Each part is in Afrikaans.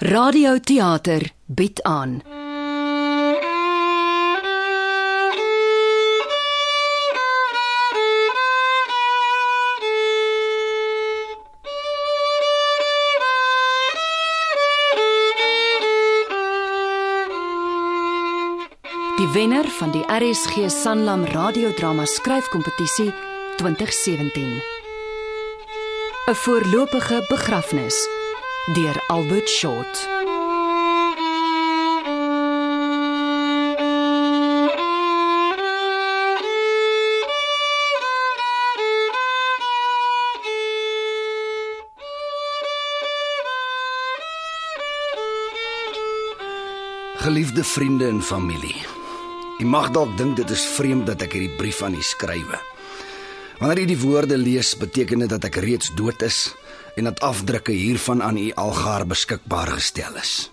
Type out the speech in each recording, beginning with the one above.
Radioteater bied aan. Die wenner van die RSG Sanlam radiodrama skryfkompetisie 2017. 'n Voorlopige begrafnis deur Albert Short. Geliefde vriende en familie. U mag dalk dink dit is vreemd dat ek hierdie brief aan u skrywe. Wanneer u die woorde lees, beteken dit dat ek reeds dood is en dat afdrukke hiervan aan u algaar beskikbaar gestel is.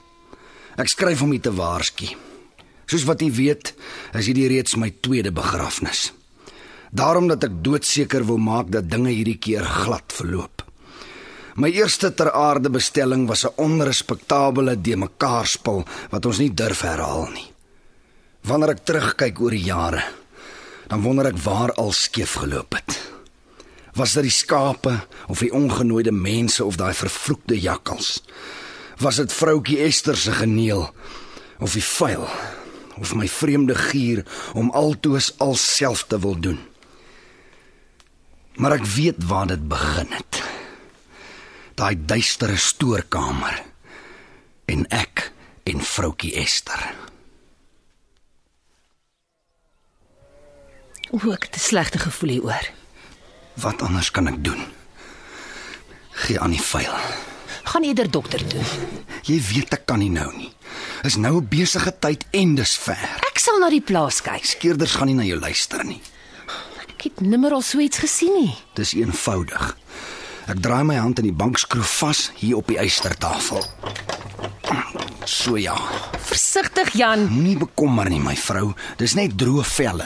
Ek skryf om u te waarsku. Soos wat u weet, is hierdie reeds my tweede begrafnis. Daarom dat ek doodseker wil maak dat dinge hierdie keer glad verloop. My eerste ter aarde bestelling was 'n onrespektabele de mekaar spul wat ons nie durf herhaal nie. Wanneer ek terugkyk oor die jare, dan wonder ek waar al skeef geloop het. Was dit die skape of die ongenooide mense of daai vervloekte jakkals? Was dit vroutjie Esther se geneel of die vuil of my vreemde gier om altoos alself te wil doen? Maar ek weet waar dit begin het daai duistere stoorkamer en ek en vroutjie Esther. O, ek het 'n slegte gevoel hieroor. Wat anders kan ek doen? Gee aan die vuil. Gaan eerder dokter toe. Jy weet ek kan nie nou nie. Is nou 'n besige tyd en dis ver. Ek sal na die plaas kyk. Skeerders gaan nie na jou luister nie. Ek het nimmer al so iets gesien nie. Dis eenvoudig. Ek draai my hand in die bankskroef vas hier op die eystertafel. So ja. Versigtig, Jan. Moenie bekommer nie, my vrou. Dis net droë velle.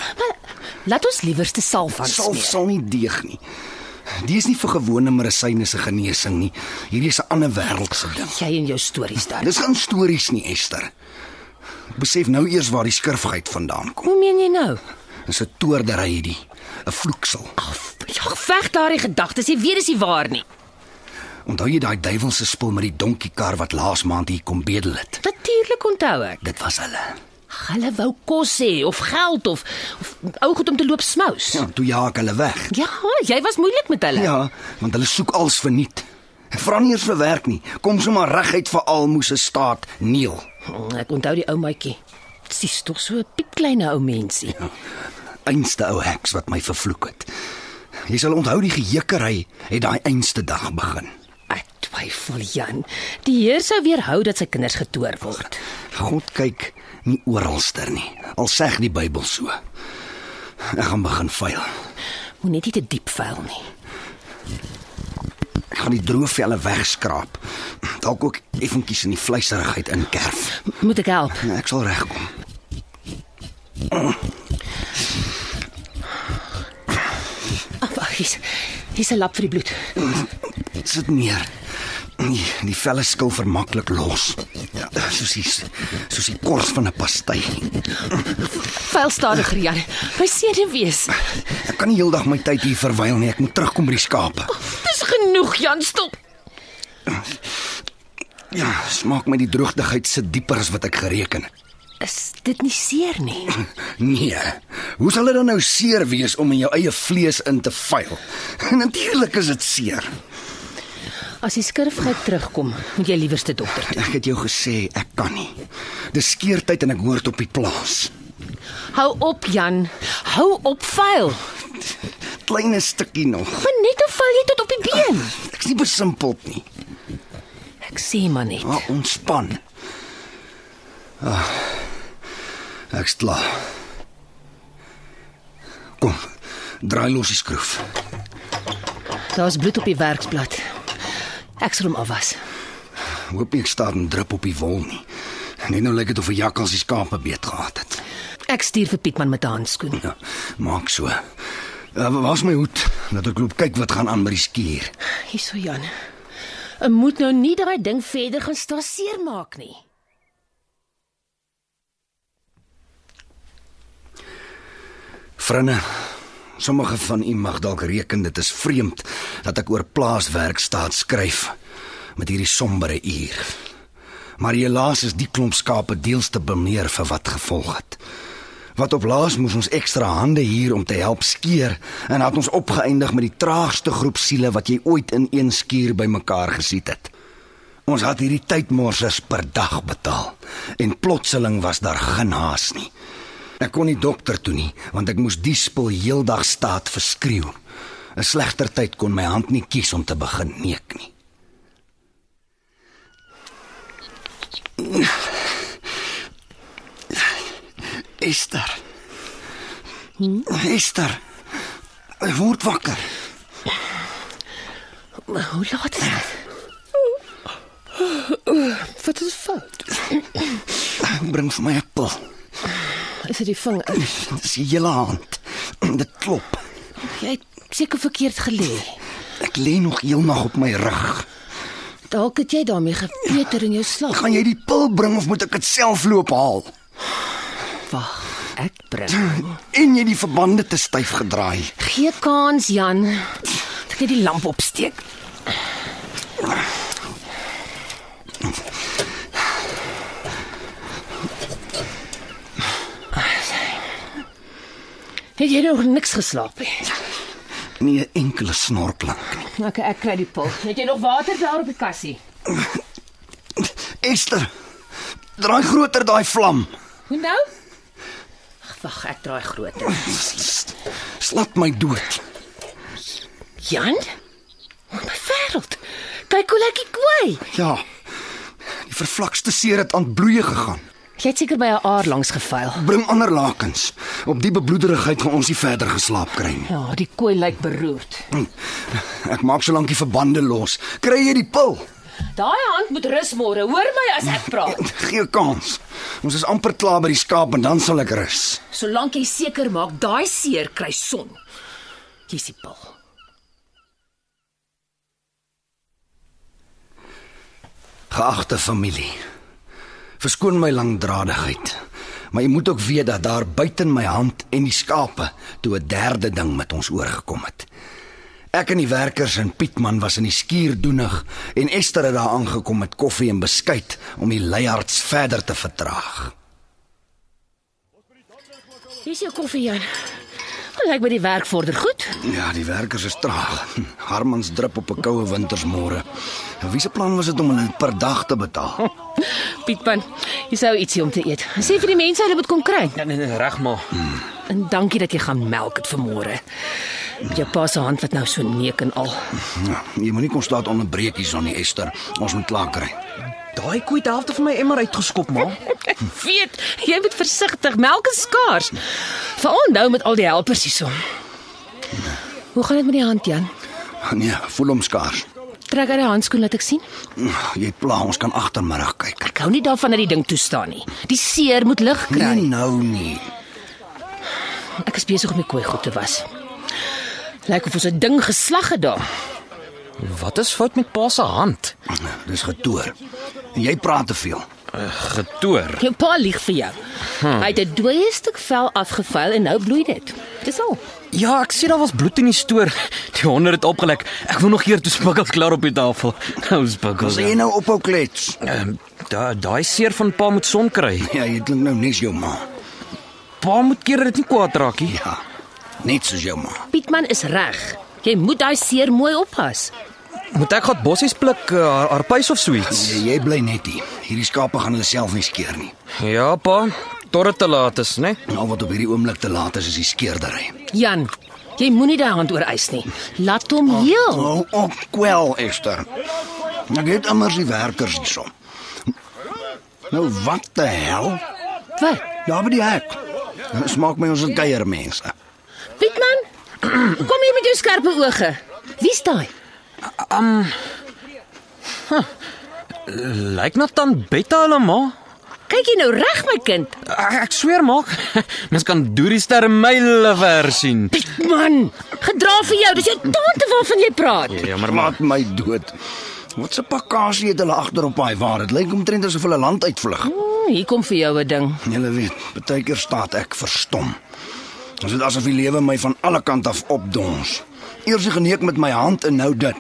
Laat ons liewerste salf aan Salf smeer. sal nie deeg nie. Die is nie vir gewone medisyne se genesing nie. Hierdie is 'n ander wêreldse ding. Jy en jou stories dan. Dis geen stories nie, Esther. Ek besef nou eers waar die skurfheid vandaan kom. Hoe meen jy nou? Dis 'n toordery hierdie, 'n vloeksel. Af, ja, weg daardie gedagtes. Jy weet dis nie waar nie. Onthou jy daai duiwelse spul met die donkiekar wat laas maand hier kom bedel het? Natuurlik onthou ek. Dit was hulle. Hulle wou kos hê of geld of of ou goed om te loop smous. Ja, toe jaag hulle weg. ja jy was moeilik met hulle. Ja, want hulle soek als verniet. Vra nie eers vir werk nie. Kom sommer reguit vir almoes staat neel. Oh, Ek onthou die ou maatjie. Dis tog so 'n piepkleine ou mensie. Einste ou heks wat my vervloek het. Jy sal onthou die gejekkery het daai einste dag begin. Ek twyfel, Jan. Die Heer sou weerhou dat sy kinders getoor word. God kyk nie oralster nie. Al sê die Bybel so. Ek gaan begin vuil. Moet net nie te diep vuil nie. Ek gaan die droë velle wegskraap. Dalk ook effentjies in die vleiserigheid inkerf. Moet ek help? Ek sal regkom. Ag, wag, hier's hier's 'n lap vir die bloed. Sit neer. Die, die velle skil vermaklik los. Ja, soos die soos die kors van 'n pastei. Vuil stadiger, Jan. My seere wees. Ek kan nie heeldag my tyd hier verwyl nie. Ek moet terugkom by die skape. Dis genoeg, Jan, stop. Ja, smaak my die droogtigheid sit dieper as wat ek gereken het. Is dit nie seer nie? Nee. Hoe sal dit dan nou seer wees om in jou eie vlees in te vuil? Natuurlik is dit seer. As die skurfgeit terugkom, moet jy liewerste dokter toe. Ek het jou gesê ek kan nie. Dis skeertyd en ek hoort op die plaas. Hou op, Jan. Hou op vuil. Kleine stukkie nog. Maar net hoe val jy tot op die been? Ek's nie besimpeld nie. Ek sê maar net. Maar ontspan. Ah, ek's klaar. Kom. Draai los die skroef. Daar's bloed op die werksblad. Ek sal hom afwas. Hoop nie ek staan en drup op die wol nie. Net nou lyk dit of 'n jakkals die skape beet gehad het. Ek stuur vir Pietman met 'n handskoen. Ja, maak so. Uh, waar's my hoed? Dat ek loop kyk wat gaan aan met die skuur. Hierso Jan. 'n Moet nou nie daai ding verder gaan staan seermaak nie. Vriende, sommige van u mag dalk reken dit is vreemd dat ek oor plaaswerk staat skryf met hierdie sombere uur. Maar helaas is die klomp skape deels te bemeer vir wat gevolg het. Wat op laas moes ons ekstra hande hier om te help skeer en het ons opgeëindig met die traagste groep siele wat jy ooit in een skuur bymekaar gesien het. Ons het hierdie tydmorsers per dag betaal en plotseling was daar geen haas nie. Ek kon nie dokter toe nie, want ek moes die spul heeldag staat verskreeu. 'n Slegter tyd kon my hand nie kies om te begin neek nie. Esther. Esther. Ek word wakker. Maar hoe laat is dit? Wat is fout? Bring vir my 'n. Is dit die vinger? Dis die hele hand. Dit klop. Jy het seker verkeerd gelê. Ek lê nog heel nag op my rug. Dalk het jy daarmee gepeter in jou slaap. Gaan jy die pil bring of moet ek dit self loop haal? Wag, ek bring. En jy die verbande te styf gedraai. Gee kans, Jan. Ek net die lamp opsteek. Het jy nog niks geslaap nie? Nie 'n enkele snorklank nie. Okay, ek kry die pil. Het jy nog water daar op die kassie? Esther, draai groter daai vlam. Hoe nou? Ag, wag, ek draai groter. Slat my dood. Jan? Oh, my wêreld. Kyk hoe lekker kwai. Ja. Die vervlakste seer het aan bloeie gegaan. Jy het seker by 'n aar langs gevuil. Bring ander lakens. Op die bebloederigheid gaan ons nie verder geslaap kry nie. Ja, die kooi lyk beroerd. Ek maak solank die verbande los. Kry jy die pil? Daai hand moet rus môre. Hoor my as ek praat. Gee 'n kans. Ons is amper klaar by die skaap en dan sal ek rus. Solank jy seker maak daai seer kry son. Jy's die pil. Geagte familie. Verskoon my langdradigheid. Maar jy moet ook weet dat daar buite my hand en die skape toe 'n derde ding met ons oorgekom het. Ek en die werkers in Pietman was in die skuur doenig en Esther het daar aangekom met koffie en beskuit om die leiards verder te vertraag. Hier's jou koffie, Jan. Lyk my die werk vorder goed. Ja, die werkers is traag. Harmans drup op 'n koue wintersmôre. En wie se plan was dit om hulle per dag te betaal? Pietman, jy sou ietsie om te eet. Sê vir die mense hulle moet kom kry. Nee nee, nee reg maar. En dankie dat jy gaan melk het vir môre. Met jou pa se hand wat nou so neek en al. Ja, jy moenie kos laat onderbreekies aan die Esther. Ons moet klaar kry. Daai koei het die helfte van my emmer uitgeskop, ma. Weet, jy moet versigtig, melk is skaars. Veral nou met al die helpers hierso. Hoe gaan dit met die hand, Jan? Nee, voel hom skaars. Trek uit die handskoen laat ek sien. Jy pla, ons kan agtermiddag kyk. Ek hou nie daarvan dat die ding toe staan nie. Die seer moet lig kry. Nee, nou nie. Ek is besig om die kooi goed te was. Lyk of ons 'n ding geslag het daar. Wat is fout met pa se hand? Dis getoer. En jy praat te veel. Uh, getoor. Jou pa lieg vir jou. Hy het 'n dooie stuk vel afgevuil en nou bloei dit. Dis al. Ja, ek sien daar was bloed in die stoor. Die honder het opgelek. Ek wou nog eer toe spikkels klaar op die tafel. Nou spikkels. Jy nou ophou klets? Ehm daai daai seer van pa moet son kry. Ja, jy klink nou nes jou ma. Pa moet keer dit nie kwaad raak nie. Ja. Net soos jou ma. Pietman is reg. Jy moet daai seer mooi oppas. Moet ek gaan bossies pluk, uh, haar, haar puis of so iets? Jy, jy bly net hier. Hierdie skape gaan hulle self nie skeer nie. Ja, pa. Tot dit te laat is, né? Al wat op hierdie oomblik te laat is is die skeerdery. Jan, jy moenie daai hand oorwys nie. Laat hom heel. Nou op kwel Esther. Ek het immers die werkers hierso. Nou wat die hel? Wat? Daar by die hek. Smaak my ons geier mense. Pietman, kom hier met jou skerpe oë. Wie's daai? Lyk na dan Betta hulle ma. Kyk jy nou reg my kind? Ek, ek sweer maak. Mens kan deur die sterre myle ver sien. Pietman, gedra vir jou. Dis jou tante waarvan jy praat. Ja, maar Maak my dood. Wat 'n pakkasie het hulle agter op daai waar? Dit lyk omtrent asof hulle land uitvlug. Hmm, hier kom vir jou 'n ding. Julle weet, baie keer staat ek verstom. Dit is asof die lewe my van alle kante af opdons. Eers geneek met my hand en nou dit.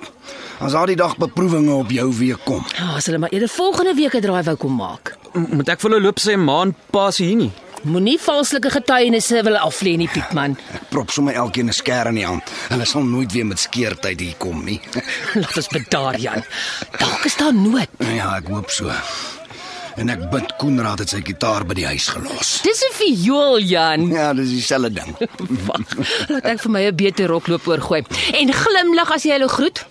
As daardie dag beproewinge op jou weer kom. Ja, as hulle maar eerder volgende week 'n draai wou kom maak. M- Moet ek vir hulle loop sê ma en pa se hier nie? Moenie valslike getuienisse wil aflê nie, Pietman. Ek prop sommer elkeen 'n skêr in die hand. Hulle sal nooit weer met skeertyd hier kom nie. Laat ons bedaar, Jan. Dalk is daar nood. ja, ek hoop so. En ek bid Koenraad het sy gitaar by die huis gelos. Dis 'n viool, Jan. Ja, dis dieselfde ding. Wag. Laat ek vir my 'n beter rokloop oorgooi. En glimlag as jy hulle groet.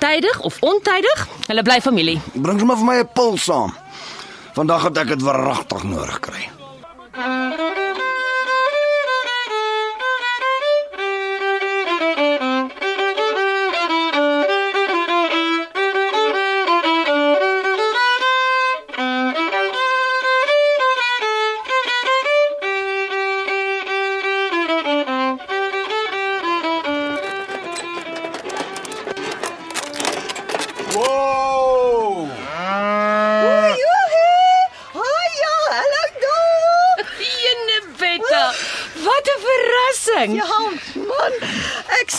Tydig of ontydig, hulle bly familie. Bring sommer vir my 'n pil saam. Vandag het ek dit verragtig nodig kry.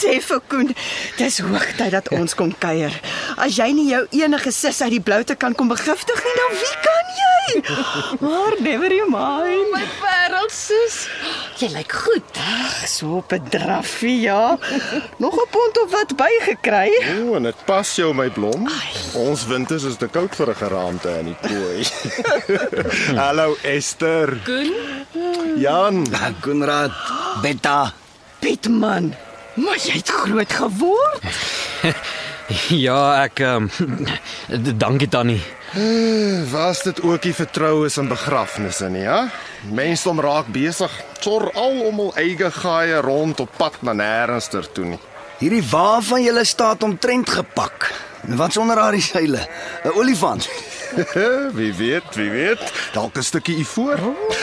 Sê vir Koen, dis hoogtyd dat ons kom kuier. As jy nie jou enige sis uit die bloute kan kom begiftig nie, dan wie kan jy? Maar never you mind. My parelsus. Jy lyk goed. So op 'n draffie, ja. Nog 'n pond of wat bygekry. O, en dit pas jou my blom. Ons winters is te koud vir 'n geraamte in die kooi. Hallo Esther. Koen? Jan. Koenraad, Betta. Pietman, maar jy het groot geword. Ja, ek ehm dankie Tannie. Was dit ook die vertroues en begrafnisse nie, ja? Mensdom raak besig. Sor al om hul eie gaaie rond op pad na nêrens ter toe nie. Hierdie wa van julle staat omtrent gepak. Wat sonder haar die seile? 'n Olifant. wie weet, wie weet. Dalk 'n stukkie ivoor.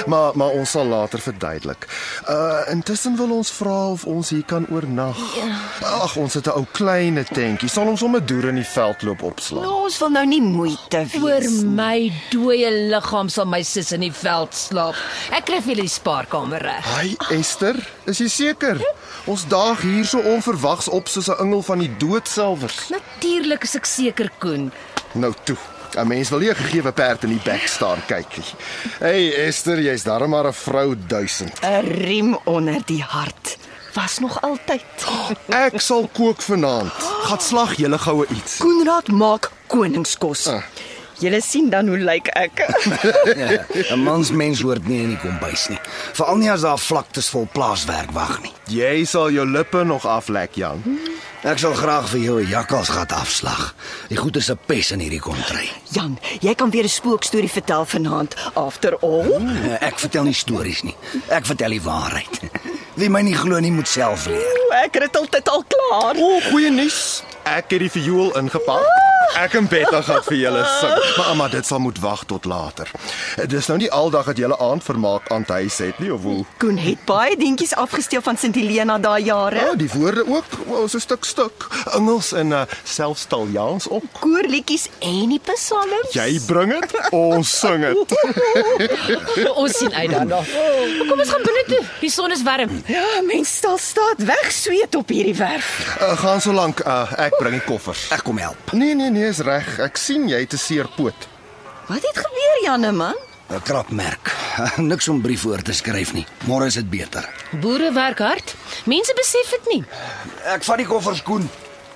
Maar maar ons sal later verduidelik. Uh intussen wil ons vra of ons hier kan oornag. Ag, ons het 'n ou klein tentjie. Sal ons sommer deur in die veld loop opslaan. Nou, ons wil nou nie moeite Oor wees. my dooie liggaam sal my sis in die veld slaap. Ek kry vir julle die spaarkamer reg. Hi Esther, is jy seker? Ons daag hier so onverwags op soos 'n engel van die dood selfers. Natuurlik is ek seker Koen. Nou toe. 'n Mens wil nie 'n gegewe perd in die bek staan kyk nie. Hey Esther, jy's darem maar 'n vrou duisend. 'n Riem onder die hart. Was nog altyd. Ek sal kook vanaand. Gaan slag julle goue iets. Koenraad maak koningskos. Ah. Julle sien dan hoe lyk ek. Ja, 'n Mans mens hoort nie in die kombuis nie. Veral nie as daar vlaktes vol plaaswerk wag nie. Jy sal jou lippe nog aflek, Jan. Ek sal graag vir jou 'n jakkalsgat afslag. Die goed is 'n pes in hierdie kontry. Jan, jy kan weer 'n spookstorie vertel vanaand. After all, Eh, Ek vertel nie stories nie. Ek vertel die waarheid. Wie my nie glo nie, moet self leer. ek het dit altyd al klaar. O, goeie nuus. Ek het die viool ingepak. Ek en Betta gaan vir julle sing. Maar maar dit sal moet wag tot later. Dis nou nie aldag dat julle aandvermaak aan die huis het nie of hoe? Koen het baie dingetjies afgesteel van Sint Helena daai jare. Ja, die woorde ook. Ons 'n stuk stuk. Engels en uh, selfs Italiaans ook. Koorliedjies en die psalms. Jy bring dit, ons sing dit. Ons sien uit daarna. Kom ons gaan binne toe. Die son is warm. Ja, mens stel staat weg sweet op hierdie werf. Uh, gaan so lank. Uh, ek bring die koffers. Ek kom help. Nee nee nee, is reg. Ek sien jy het 'n seer poot. Wat het gebeur, Janne man? 'n Krapmerk. Niks om brief voor te skryf nie. Môre is dit beter. Boere werk hard. Mense besef dit nie. Ek vat die koffers koen.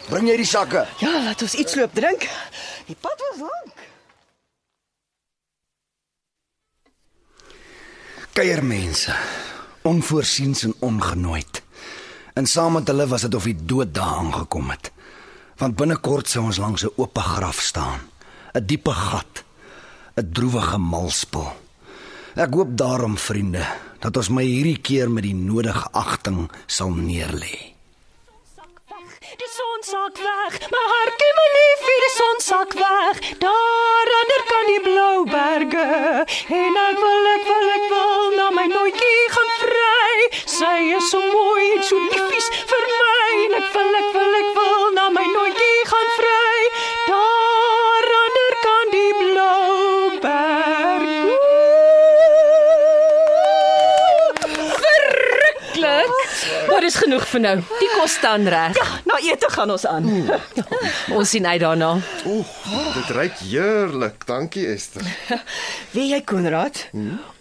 Bring jy die sakke? Ja, laat ons iets loop drink. Die pad was lank. Kuiermense, onvoorsiens en ongenooid. En saam met hulle was dit of die dood daar aangekom het. Want binnekort sou ons langs 'n oop graf staan, 'n diepe gat, 'n droewige malspel. Ek hoop daarom, vriende, dat ons my hierdie keer met die nodige agting sal neerlê. Die son sak weg, my hartjie my liefie, die son sak weg. Daar ander kan die blou berge. En ek wil ek wil ek wil na my nootjie gaan. Sy is so mooi en so liefies vir my. En ek wil ek wil ek wil na my nootjie dis genoeg vir nou. Die kos staan reg. Ja, na ete gaan ons aan. Ons sien uit daarna. Oeg, dit ruik heerlik. Dankie Esther. Weet jy Konrad?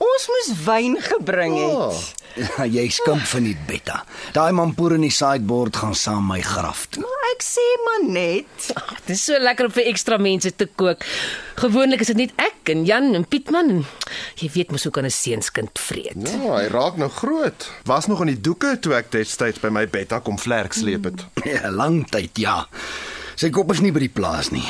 Ons moes wyn gebring het. Ja, jy skimp van die betta. Daai mampoer in die sideboard gaan saam my graf toe. Maar ek sê maar net. Ag, Dit is so lekker om vir ekstra mense te kook. Gewoonlik is dit net ek en Jan en Pietman. en Jy weet mos hoe kan 'n seunskind vreet. ja, hy raak nou groot. Was nog aan die doeke toe ek destyds by my betta kom vlerk sleep het. Ja, lang tyd, ja. Sy kop is nie by die plaas nie.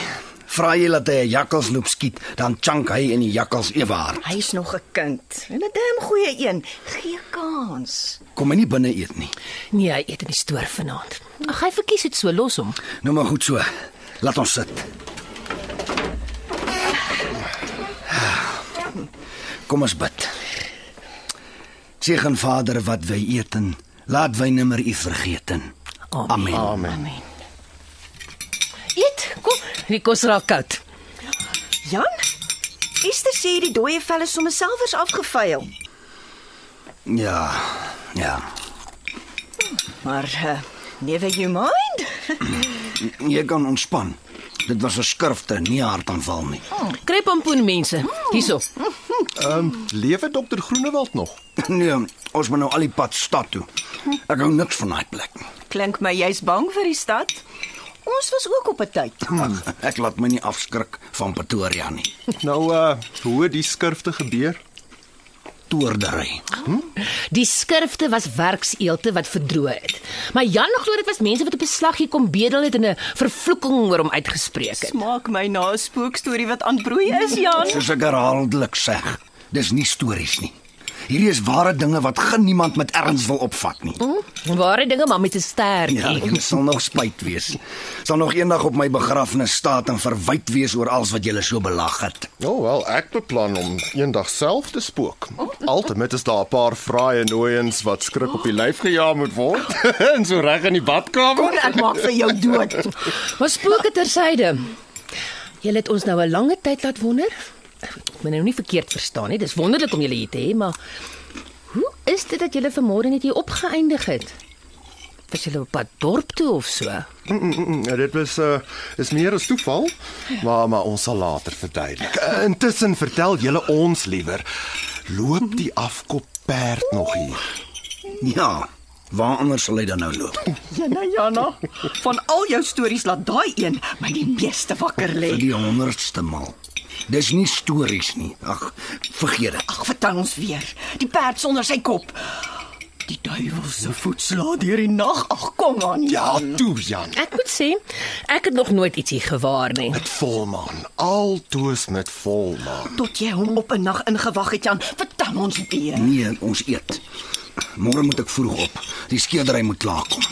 Vra jy dat hy 'n jakkals loop skiet, dan chunk hy in die jakkals ewe hard. Hy's nog 'n kind. En 'n damn goeie een. Gee kans. Kom hy nie binne eet nie. Nee, hy eet in die stoor vanaand. Ag, hy verkies dit so los hom. Nou maar goed so. Laat ons sit. Kom ons bid. Segen Vader wat wy eten, laat wy nimmer u vergeten. Amen. Amen. Eet, kom. Die kos raak koud. Jan? Esther sê die dooie vel is sommer selfs afgevuil. Ja. Ja. Maar uh, never you mind. Jy kan ontspan. Dit was 'n skurfte, nie 'n hartaanval nie. Kry pompoen mense. Hierso. Ehm, um, lewe dokter Groenewald nog? Nee, ons moet nou al die pad stad toe. Ek hou niks van daai plek nie. Klink my jy's bang vir die stad. Ons was ook op 'n tyd. Ag, ek laat my nie afskrik van Pretoria nie. Nou uh, hoe die skurfte gebeur? Toordery. Die skurfte was werkseelte wat verdroog het. Maar Jan glo dit was mense wat op 'n slag hier kom bedel het en 'n vervloeking oor hom uitgespreek het. Maak my na 'n spookstorie wat aanbroei is, Jan. Soos ek herhaaldelik sê, dis nie stories nie. Hierdie is ware dinge wat geen niemand met erns wil opvat nie. Hm? Ware dinge maar met 'n stertjie. Ja, dit sal nog spyt wees. Sal nog eendag op my begrafnis staan en verwyd wees oor alles wat jy so belag het. O, oh, wel, ek beplan om eendag self te spook. Altemat is daar 'n paar fraaie nooiens wat skrik op die lyf gejaag moet word en so reg in die badkamer. Kon ek maak vir jou dood. Maar spooke tersyde. Julle het ons nou 'n lange tyd laat wonder. Ek moet nou nie verkeerd verstaan nie. Dis wonderlik om julle hier te hê, maar hoe is dit dat julle vanmôre net hier opgeëindig het? Was julle op pad dorp toe of so? Mm, mm, mm, dit was uh, is meer as toeval, maar maar ons sal later verduidelik. Uh, intussen vertel julle ons liewer, loop die afkop perd nog hier? Ja, waar anders sal hy dan nou loop? Jana Jana, van al jou stories laat daai een my die meeste wakker lê. Vir die honderdste maal. Dis nie stories nie. Ag, vergeet dit. Ag, vertel ons weer. Die perd sonder sy kop. Die duiwelse voetsla deur die nag. Ag, kom aan. Ja, toe Jan. Ek moet sê, ek het nog nooit ietsie gewaar nie. Met volmaan, altoos met volmaan. Tot jy hom op 'n nag ingewag het, Jan. Vertel ons weer. Nee, ons eet. Môre moet ek vroeg op. Die skeerdery moet klaarkom.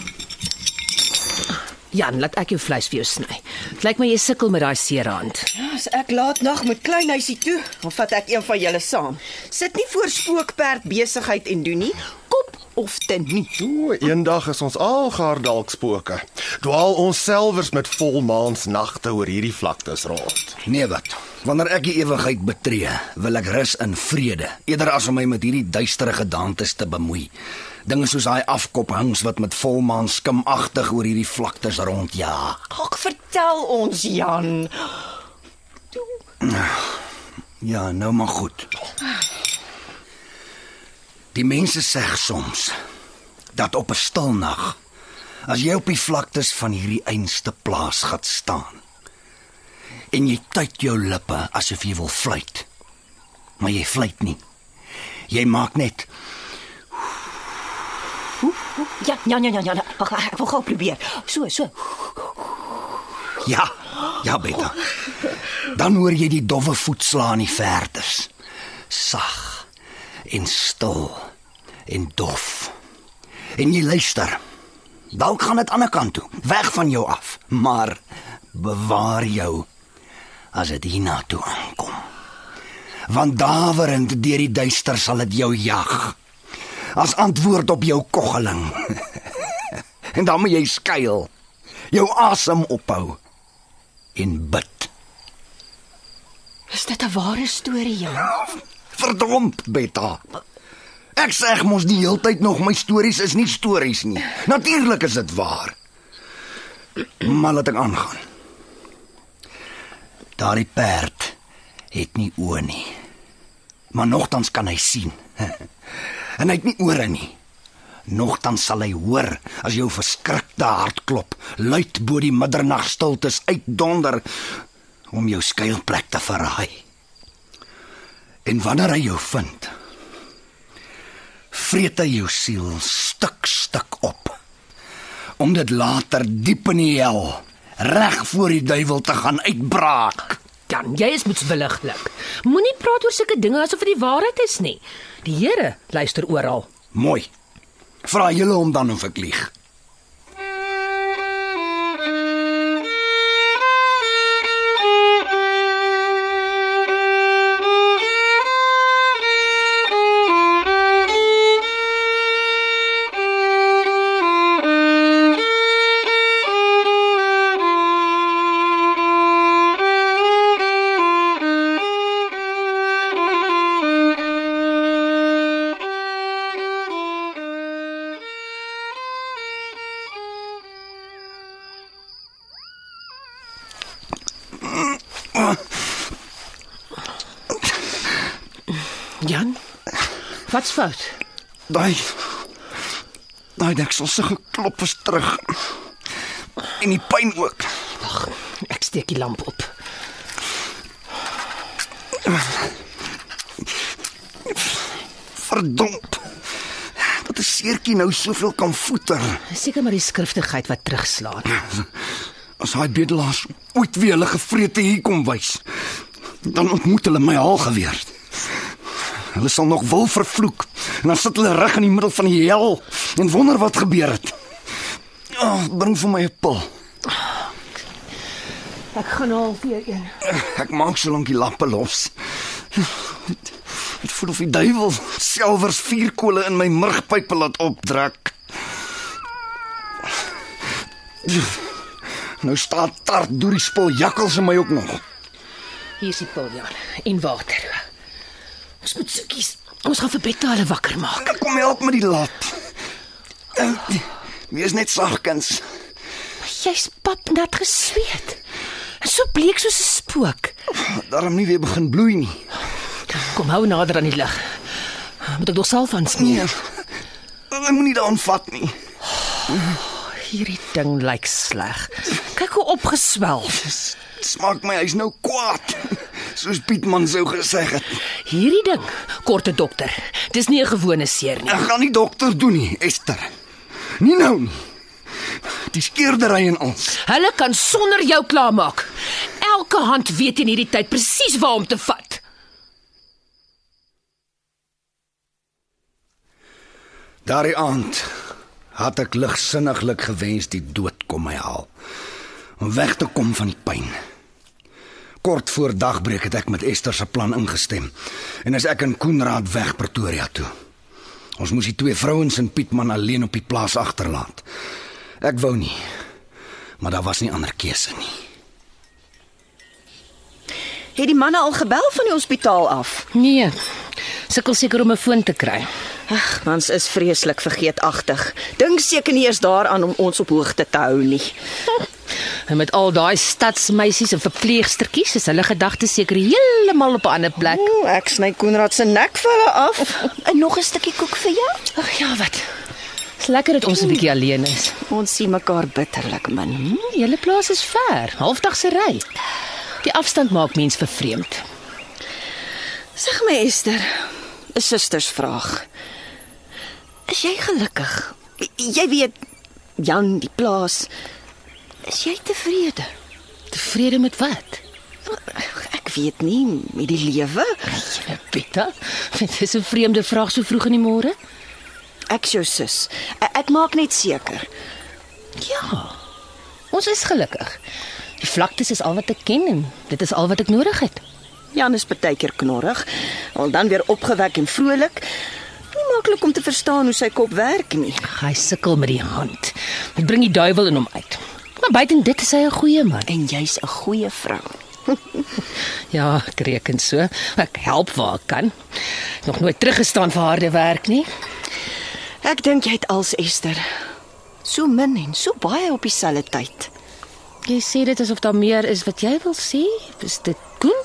Jan, laat ek jou vleis vir jou sny. Dit lyk my jy sukkel met daai seere hand. As ek laat nag met klein huisie toe, dan vat ek een van julle saam. Sit nie voor spookperd besigheid en doen nie. Kop of te nie. O, eendag is ons algaar dalk spooke. Dwaal ons selfers met volmaans nagte oor hierdie vlaktes rond. Nee wat. Wanneer ek die ewigheid betree, wil ek rus in vrede, eerder as om my met hierdie duistere gedagtes te bemoei. Dinge soos daai afkophings wat met volmaan skimagtig oor hierdie vlaktes rondjaag. Ag, vertel ons, Jan. Ja, nou maar goed. Die mense sê soms dat op 'n stil nag as jy op die vlaktes van hierdie einste plaas gaan staan en jy tyd jou lippe asof jy wil fluit. Maar jy fluit nie. Jy maak net Ja, ja, ja, ja, ja. Wag, ek wil gou probeer. So, so. ja, ja beta. Dan hoor jy die dowwe voetslaan in die verdes. Sag en stil en dof. En jy luister. Dalk gaan dit aan 'n kant toe, weg van jou af, maar bewaar jou as dit hiernatoe aankom. Want dawerend deur die duister sal dit jou jag. As antwoord op jou koggeling. en dan moet jy skuil. Jou asem ophou en bid. Is dit 'n ware storie, Jan? Verdomp, Betta. Ek sê mos die heeltyd nog my stories is nie stories nie. Natuurlik is dit waar. Maar laat ek aangaan. Daardie perd het nie oë nie. Maar nogtans kan hy sien. En hy het nie ore nie. Nogtans sal hy hoor as jou verskrikte hartklop luid bo die middernagstiltes uitdonder om jou skuilplek te verraai. En wanneer hy jou vind, vreet hy jou siel stuk stuk op. Om dit later diep in die hel reg voor die duiwel te gaan uitbraak. Jan, jy is moetswilliglik. Moenie praat oor sulke dinge asof dit die waarheid is nie. Die Here luister oral. Mooi. Vra julle hom dan of ek lieg. Wat's fout? Daai daai deksel se geklop is terug. En die pyn ook. Wag, ek steek die lamp op. Verdomp. Dat 'n seertjie nou soveel kan voeter. Seker maar die skriftigheid wat terugslaan. As hy bedelaars ooit weer hulle gevrete hier kom wys, dan ontmoet hulle my haal geweer. Hulle sal nog wil vervloek en dan sit hulle reg in die middel van die hel en wonder wat gebeur het. Oh, bring vir my 'n pil. Ek gaan al weer een. Ek maak so lank die lappe los. Dit voel of die duiwel selfers vuurkole in my murgpype laat opdruk. Nou staan tart deur die spul jakkels in my ook nog. Hier is die pil, Jan, en water. Ons moet soekies. Ons gaan vir Betta hulle wakker maak. Ek kom help met die lat. Wees net sagkens. Jy's pap nat gesweet. En so bleek soos 'n spook. Daarom nie weer begin bloei nie. Kom hou nader aan die lig. Moet ek nog salf aansmeer? Nee. Ek moenie daaraan vat nie. Hierdie ding lyk sleg. Kyk hoe opgeswel. Smaak my hy's nou kwaad. Soos Pietman sou gesê het. Hierdie ding, korte dokter. Dis nie 'n gewone seer nie. Ek gaan nie dokter doen nie, Esther. Nie nou nie. Die skeerdery en ons. Hulle kan sonder jou klaarmaak. Elke hand weet in hierdie tyd presies waar om te vat. Daardie aand had ek ligsinniglik gewens die dood kom my haal om weg te kom van die pyn. Kort voor dagbreek het ek met Esther se plan ingestem en as ek en Koenraad weg Pretoria toe. Ons moes die twee vrouens en Pietman alleen op die plaas agterlaat. Ek wou nie, maar daar was nie ander keuse nie. Het die manne al gebel van die hospitaal af? Nee. Sukkel seker om 'n foon te kry. Ag, mans is vreeslik vergeetagtig. Dink seker nie eens daaraan om ons op hoogte te hou nie. En met al daai stadsmeisies en verpleegstertjies is hulle gedagtes seker heeltemal op 'n ander plek. Ooh, ek sny Koenraad se nek vir hulle af. En nog 'n stukkie koek vir jou? Ag ja, wat. Dis lekker dat ons 'n bietjie alleen is. Ons sien mekaar bitterlik min. Hm, die hele plaas is ver, halfdag se ry. Die afstand maak mens vervreemd. Sê my Esther, 'n sustersvraag. Is jy gelukkig? Jy weet Jan die plaas. Is jy tevrede? Tevrede met wat? Ek weet nie met die lewe. Ja, Betta, dit is 'n vreemde vraag so vroeg in die môre. Ek jou sus. Ek, ek maak net seker. Ja. Ons is gelukkig. Die vlaktes is al wat ek ken en dit is al wat ek nodig het. Jan is baie keer knorrig, al dan weer opgewek en vrolik. Maklik om te verstaan hoe sy kop werk nie. Hy sukkel met die hand. Dit bring die duiwel in hom uit. Maar buiten dit is hy 'n goeie man. En jy's 'n goeie vrou. Ja, ek reken so. Ek help waar ek kan. Nog nooit teruggestaan vir harde werk nie. Ek dink jy het als Esther. So min en so baie op dieselfde tyd. Jy sê dit asof daar meer is wat jy wil sê. Is dit Koen?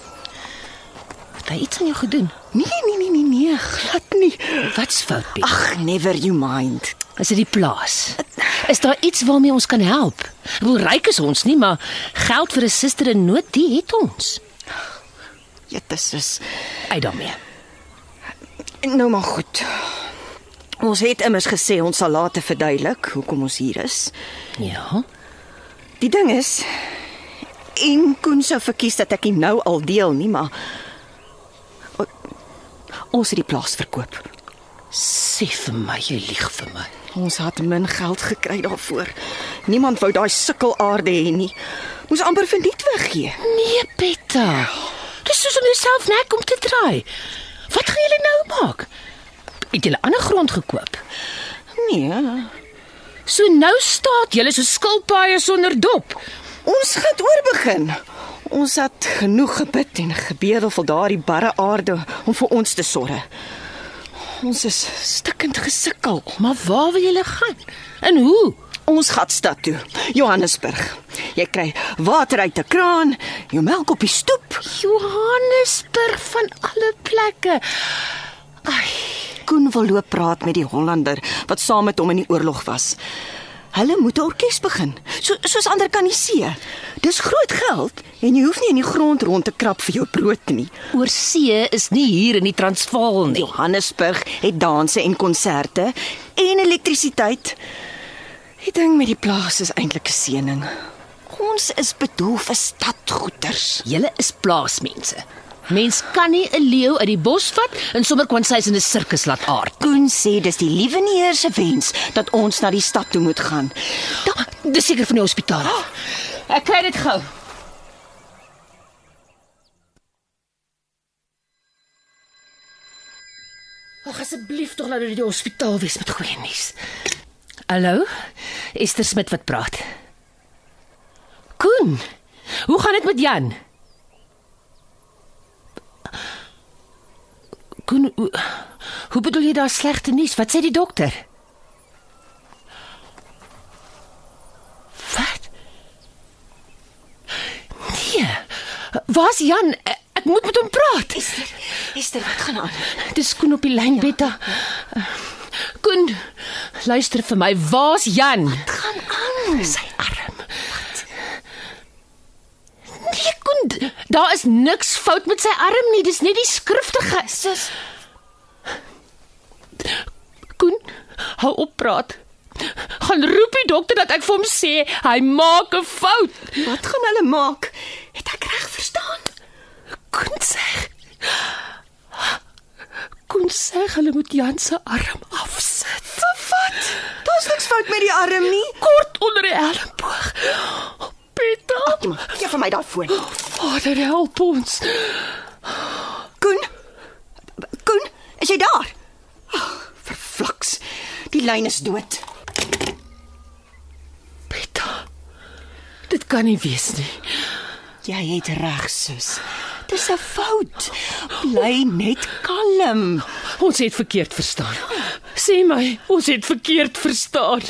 Het hy iets aan jou gedoen? Nee, nee, nee, nee, nee, glad nie. Wat's fout, Piet? Ag, never you mind. Is dit die plaas? Is daar iets waarmee ons kan help? Hoe ryk is ons nie, maar geld vir 'n suster in nood, die het ons. Dit is Uit daarmee. nou maar goed. Ons het immers gesê ons sal later verduidelik hoekom ons hier is. Ja. Die ding is en Koen sou verkies dat ek nie nou al deel nie, maar ons het die plaas verkoop. Sê vir my, jy lieg vir my. Ons het min geld gekry daarvoor. Niemand wou daai sukkelaarde hê nie. Moes amper verniet weggee. Nee, Petta. Dis soos om jouself nek om te draai. Wat gaan julle nou maak? Het julle ander grond gekoop? Nee, So nou staat julle so skilpaaie sonder dop. ons gaan oorbegin. Ons het genoeg gebid en gebedel vir daardie barre aarde om vir ons te sorg. Ons is stikkend gesukkel. Maar waar wil julle gaan? En hoe? Ons gaan stad toe, Johannesburg. Jy kry water uit 'n kraan, jou melk op die stoep. Johannesburg van alle plekke. Ai, Koen wil loop praat met die Hollander wat saam met hom in die oorlog was. Hulle moet 'n orkes begin, so soos ander kan die see. Dis groot geld en jy hoef nie in die grond rond te krap vir jou brood nie. oor see is nie hier in die Transvaal nie. Johannesburg het danse en konserte en elektrisiteit. Die ding met die plaas is eintlik 'n seëning. Ons is bedoel vir stadgoeders. Julle is plaasmense. Mens kan nie 'n leeu uit die bos vat en sommer kwansys in 'n sirkus laat aard. Koen sê dis die liewe Heer se wens dat ons na die stad toe moet gaan. Da, dis seker van die hospitaal. af. Ek kry dit gou. Ag asseblief tog laat dit die hospitaal wees met goeie nuus. Hallo? Esther Smit wat praat. Koen. Hoe gaan dit met Jan? Koen, hoe, hoe bedoel jy daar slegte nuus? Wat sê die dokter? Wat? Nee. Waar's Jan? Ek, moet met hom praat. Esther, Esther, wat gaan aan? Dis Koen op die lyn, ja. Betta. Koen, luister vir my. Waar's Jan? Wat gaan aan? Sy arm. Koen, d- daar is niks fout met sy arm nie. Dis net die skriftige. Sis, Koen, hou op praat. Gaan roep die dokter dat ek vir hom sê hy maak 'n fout. wat gaan hulle maak? Het ek reg verstaan? Koen sê. Koen sê hulle moet Jan se arm afsit. Wat? Daar's niks fout met die arm nie. Kort onder die Pieter, Gee vir my daai foon. Vader help ons. Koen? Koen, is jy daar? Oh, verflaks. Die lyn is dood. Pieter. Dit kan nie wees nie. Jy het reg, sus. Dis 'n fout. Bly net kalm. Ons het verkeerd verstaan. Sê my, ons het verkeerd verstaan.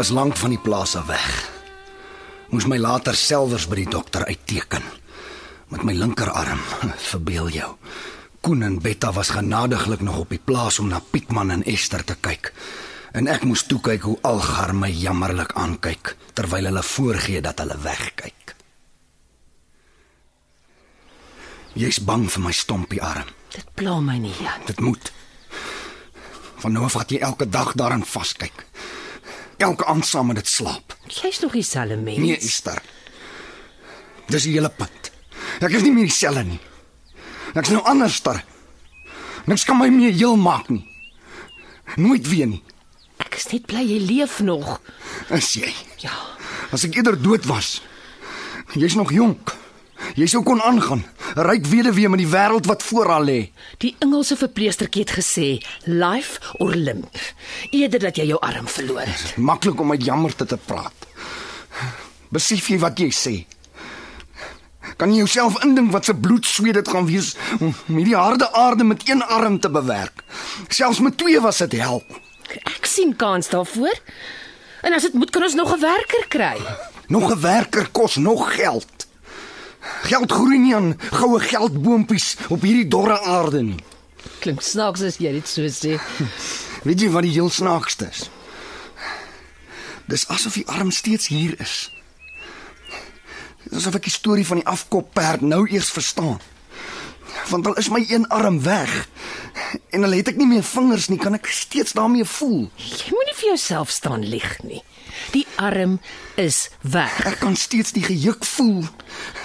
Was lank van die plaas af weg. Moes my later selfs by die dokter uitteken met my linkerarm. Verbeel jou. Koen en Betta was genadiglik nog op die plaas om na Pietman en Esther te kyk. En ek moes toe kyk hoe Algar my jammerlik aankyk terwyl hulle voorgee dat hulle wegkyk. Jy's bang vir my stompie arm. Dit pla my nie, Jan. Dit moet. Van nou af wat jy elke dag daarin vaskyk. Elke aand saam met dit slaap. Jy's nog dieselfde mens. Nee, Esther. Dis die hele punt. Ek is nie meer dieselfde nie. Ek's nou anderster. Niks kan my meer heel maak nie. Nooit weer nie. Ek is net bly jy leef nog. Is jy? Ja. As ek eerder dood was. Jy's nog jonk. Jy sou kon aangaan. Ryk weduwee met die wêreld wat voor haar lê. Die Engelse verpleegstertjie het gesê, "Life or limp." Eerder dat jy jou arm verloor het. Maklik om met jammerte te praat. Besef jy wat jy sê? Kan jy jouself indink wat se bloedsweet dit gaan wees om hierdie harde aarde met een arm te bewerk? Selfs met twee was dit hel. Ek sien kans daarvoor. En as dit moet kan ons nog 'n werker kry. Nog 'n werker kos nog geld. Geld groei nie aan goue geldboompies op hierdie dorre aarde nie. Klink snaaks as jy dit so sê. Weet jy wat die heel snaakste is? Dis asof die arm steeds hier is. Dis asof ek die storie van die afkopperd nou eers verstaan. Want al is my een arm weg en al het ek nie meer vingers nie, kan ek steeds daarmee voel. Jy moenie vir jouself staan lieg nie. Die arm is weg. Ek kan steeds die gejuk voel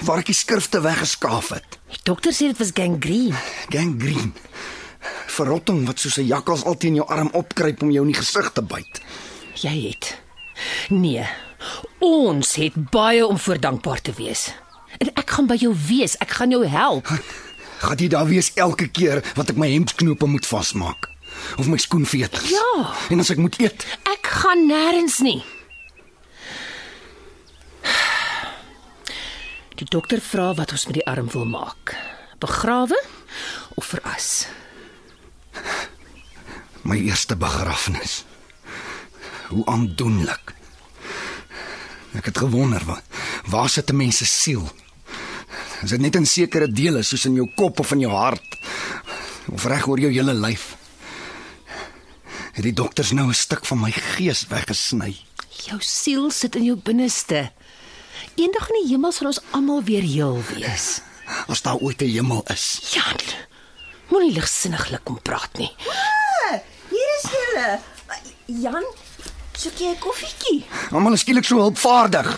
waar ek die skrifte weggeskaaf het. Die dokter sê dit was gangreen. Gangrene. Verrotting wat soos 'n jakkals al teen jou arm opkruip om jou in die gesig te byt. Jy het. Nee. Ons het baie om voor dankbaar te wees. En ek gaan by jou wees. Ek gaan jou help. Gaan jy daar wees elke keer wat ek my hemdknope moet vasmaak of my skoenveters? Ja. En as ek moet eet, Ek gaan nêrens nie. Die dokter vra wat ons met die arm wil maak. Begrawe of veras? my eerste begrafnis. Hoe aandoenlik. Ek het gewonder waar, waar sit 'n mens se siel? Is dit net in sekere dele soos in jou kop of in jou hart of reg oor jou hele lyf? Het die dokters nou 'n stuk van my gees weggesny? Jou siel sit in jou binneste. Eendag in die hemel sal ons almal weer heel wees. As daar ooit 'n hemel is. Jan, moenie ligsinniglik kom praat nie. Hier is julle. Jan, soek jy 'n koffietjie? Almal is skielik so hulpvaardig.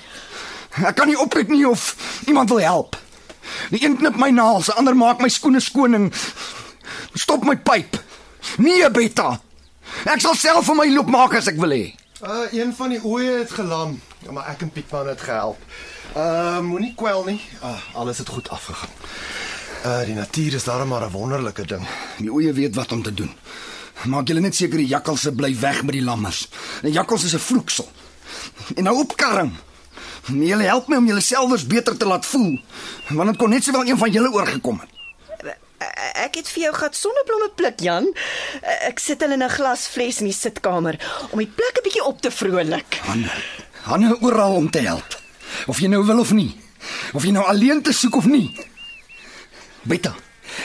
Ek kan nie opkyk nie of iemand wil help. Die een knip my naels, die ander maak my skoene skoon en stop my pyp. Nee, Betta. Ek sal self vir my loop maak as ek wil hê. Uh een van die oeye het gelam, ja, maar ek en Pietman het gehelp. Uh moenie kwel nie. Uh alles het goed afgegaan. Uh die natuur is darem maar 'n wonderlike ding. Die oeye weet wat om te doen. Maak julle net seker die jakkalse bly weg met die lammers. 'n Jakkals is 'n vloeksel. En nou opkarring. Nee, julle help my om julleselfs beter te laat voel, want dit kon net sowel een van julle oorgekom het. Ek het vir jou gat sonneblomme pluk, Jan. Ek sit hulle in 'n glasfles in die sitkamer om die plek 'n bietjie op te vrolik. Hanne. Hanne oral om te help. Of jy nou wil of nie. Of jy nou alleen te soek of nie. Betta,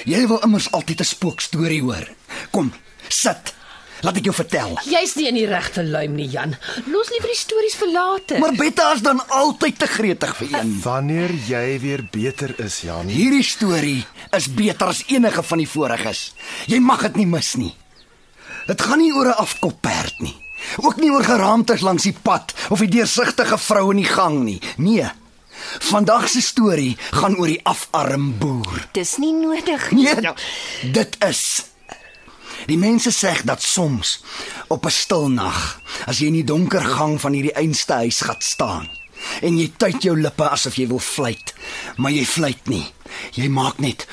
jy wil immers altyd 'n spookstorie hoor. Kom, sit. Laat ek jou vertel. Jy's nie in die regte luim nie, Jan. Los liewer die stories vir later. Maar Betta is dan altyd te gretig vir een. Wanneer jy weer beter is, Jan. Hierdie storie is beter as enige van die voriges. Jy mag dit nie mis nie. Dit gaan nie oor 'n afkopperd nie. Ook nie oor geraamtes langs die pad of die deursigtige vrou in die gang nie. Nee. Vandag se storie gaan oor die afarm boer. Dis nie nodig nie. Nee, dit is. Die mense sê dat soms op 'n stil nag, as jy in die donker gang van hierdie einste huis gaan staan en jy tuit jou lippe asof jy wil fluit, maar jy fluit nie. Jy maak net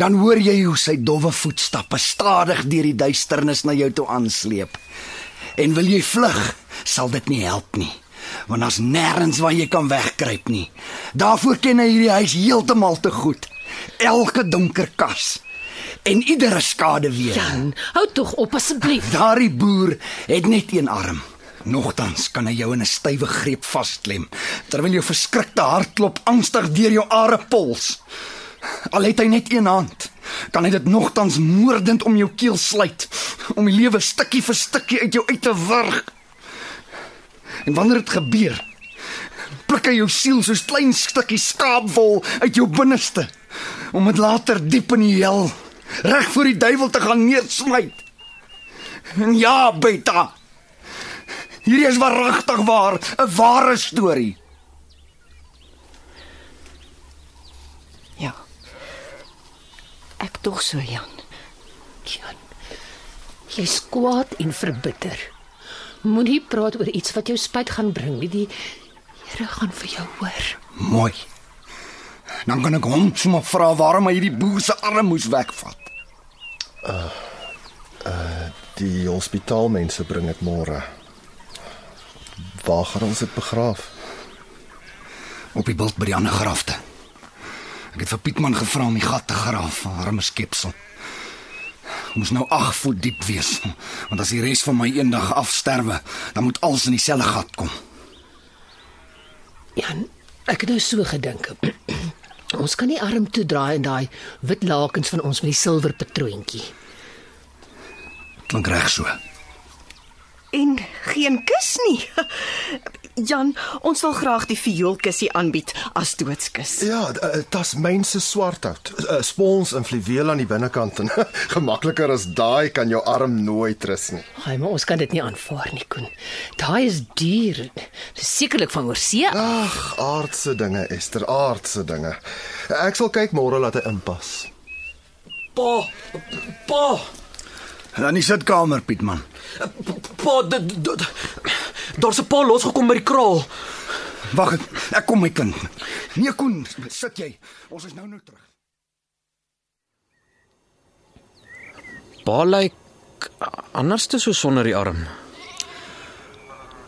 Dan hoor jy hoe sy dowwe voetstappe stadig deur die duisternis na jou toe aansleep. En wil jy vlug, sal dit nie help nie, want daar's nêrens waar jy kan wegkruip nie. Daarvoor ken hy hierdie huis heeltemal te goed. Elke donker kas en iedere skade weer. Jan, hou tog op asseblief. Daardie boer het net een arm. Nogtans kan hy jou in 'n stywe greep vasklem terwyl jou verskrikte hartklop angstig deur jou are pols. Al het hy net een hand, kan hy dit nogtans moordend om jou keel sluit om die lewe stukkie vir stukkie uit jou uit te wurg. En wanneer dit gebeur, pluk hy jou siel soos klein stukkies skaapwol uit jou binneste om dit later diep in die hel reg voor die duiwel te gaan neersmyt. En ja, Beta. Hierdie is waaragtig waar, 'n ware storie. Ja. Ek tog so, Jan. Jan. Jy's kwaad en verbitter. Moenie praat oor iets wat jou spyt gaan bring nie. Die Here gaan vir jou hoor. Mooi. Dan kan ek hom sommer vra waarom hy hierdie boer se arm moes wegvat. Die hospitaalmense bring dit môre. Waar gaan ons dit begraaf? op die bult by die ander grafte. Ek het vir Pietman gevra om die gat te graaf, 'n arme skepsel. Moes nou 8 voet diep wees, want as die res van my eendag afsterwe, dan moet alles in dieselfde gat kom. Jan, ek het nou so gedink. ons kan nie arm toe draai in daai wit lakens van ons met die silwer patroontjie. Klink reg so. En geen kus nie. Jan, ons wil graag die vioolkussie aanbied as doodskus. Ja, uh, Tasmynse swarthout. Uh, spons en fluweel aan die binnekant en gemakliker as daai kan jou arm nooit rus nie. Ai, maar ons kan dit nie aanvaar nie, Koen. Daai is duur. Dis sekerlik van oorsee. Ag, aardse dinge, Esther, aardse dinge. Ek sal kyk môre laat hy inpas. Pa. Pa. Dan die sitkamer, Pietman. Pa, dit- dit- daar's 'n pa losgekom by die kraal. Wag, ek, ek kom my kind. Nee, Koen, sit jy. Ons is nou nou terug. Pa lyk anders te so sonder die arm.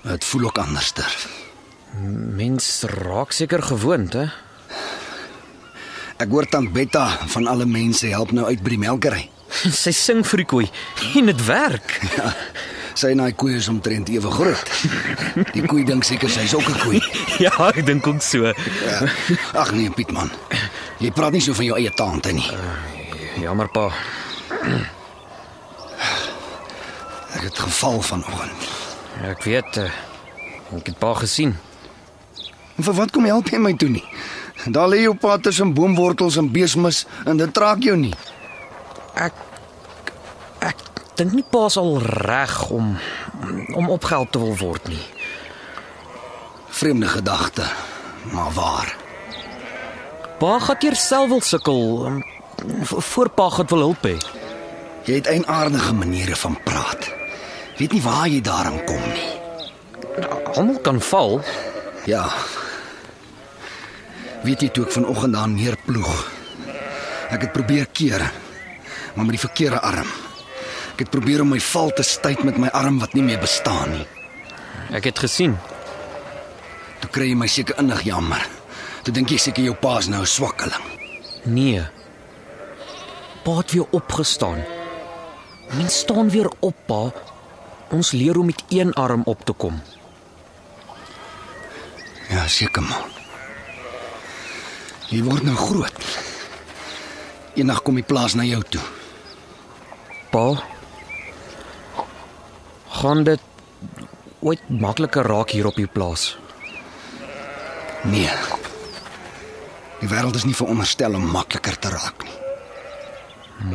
Dit voel ook anderster. Mens raak seker gewoond, hè? Ek hoor tant Betta van alle mense help nou uit by die melkery. Sy sing vir die koei en dit werk. Ja, sy en daai koeie is omtrent ewe groot. Die koei dink seker sy's ook 'n koei. Ja, ek dink ook so. Ja. Ag nee, Pietman. Jy praat nie so van jou eie tante nie. Jammer pa. Ek het geval vanoggend. Ek weet eh, ek het pa gesien. En vir wat kom help jy my toe nie? Daar lê jou pa tussen boomwortels en beesmis en dit raak jou nie. Ek ek dink nie pa sal reg om om opgehelp te wil word nie. Vreemde gedagte, maar waar. Pa gaan eers self wil sukkel um, v- voor pa gaan wil hulp hê. Jy het eienaardige maniere van praat. Weet nie waar jy daaraan kom nie. Almal kan val. Ja. Weet jy toe ek vanoggend daar neerploeg. Ek het probeer keer, maar met die verkeerde arm. Ek het probeer om my val te styt met my arm wat nie meer bestaan nie. Ek het gesien. Toe kry jy my seker innig jammer. Toe dink jy seker jou pa's nou 'n swakkeling. Nee. Pa het weer opgestaan. Mens staan weer op, pa. Ons leer om met een arm op te kom. Ja, seker maar. Jy word nou groot. Eendag kom die plaas na jou toe. Pa. Gaan dit ooit makliker raak hier op die plaas? Nee. Die wêreld is nie veronderstel om makliker te raak nie.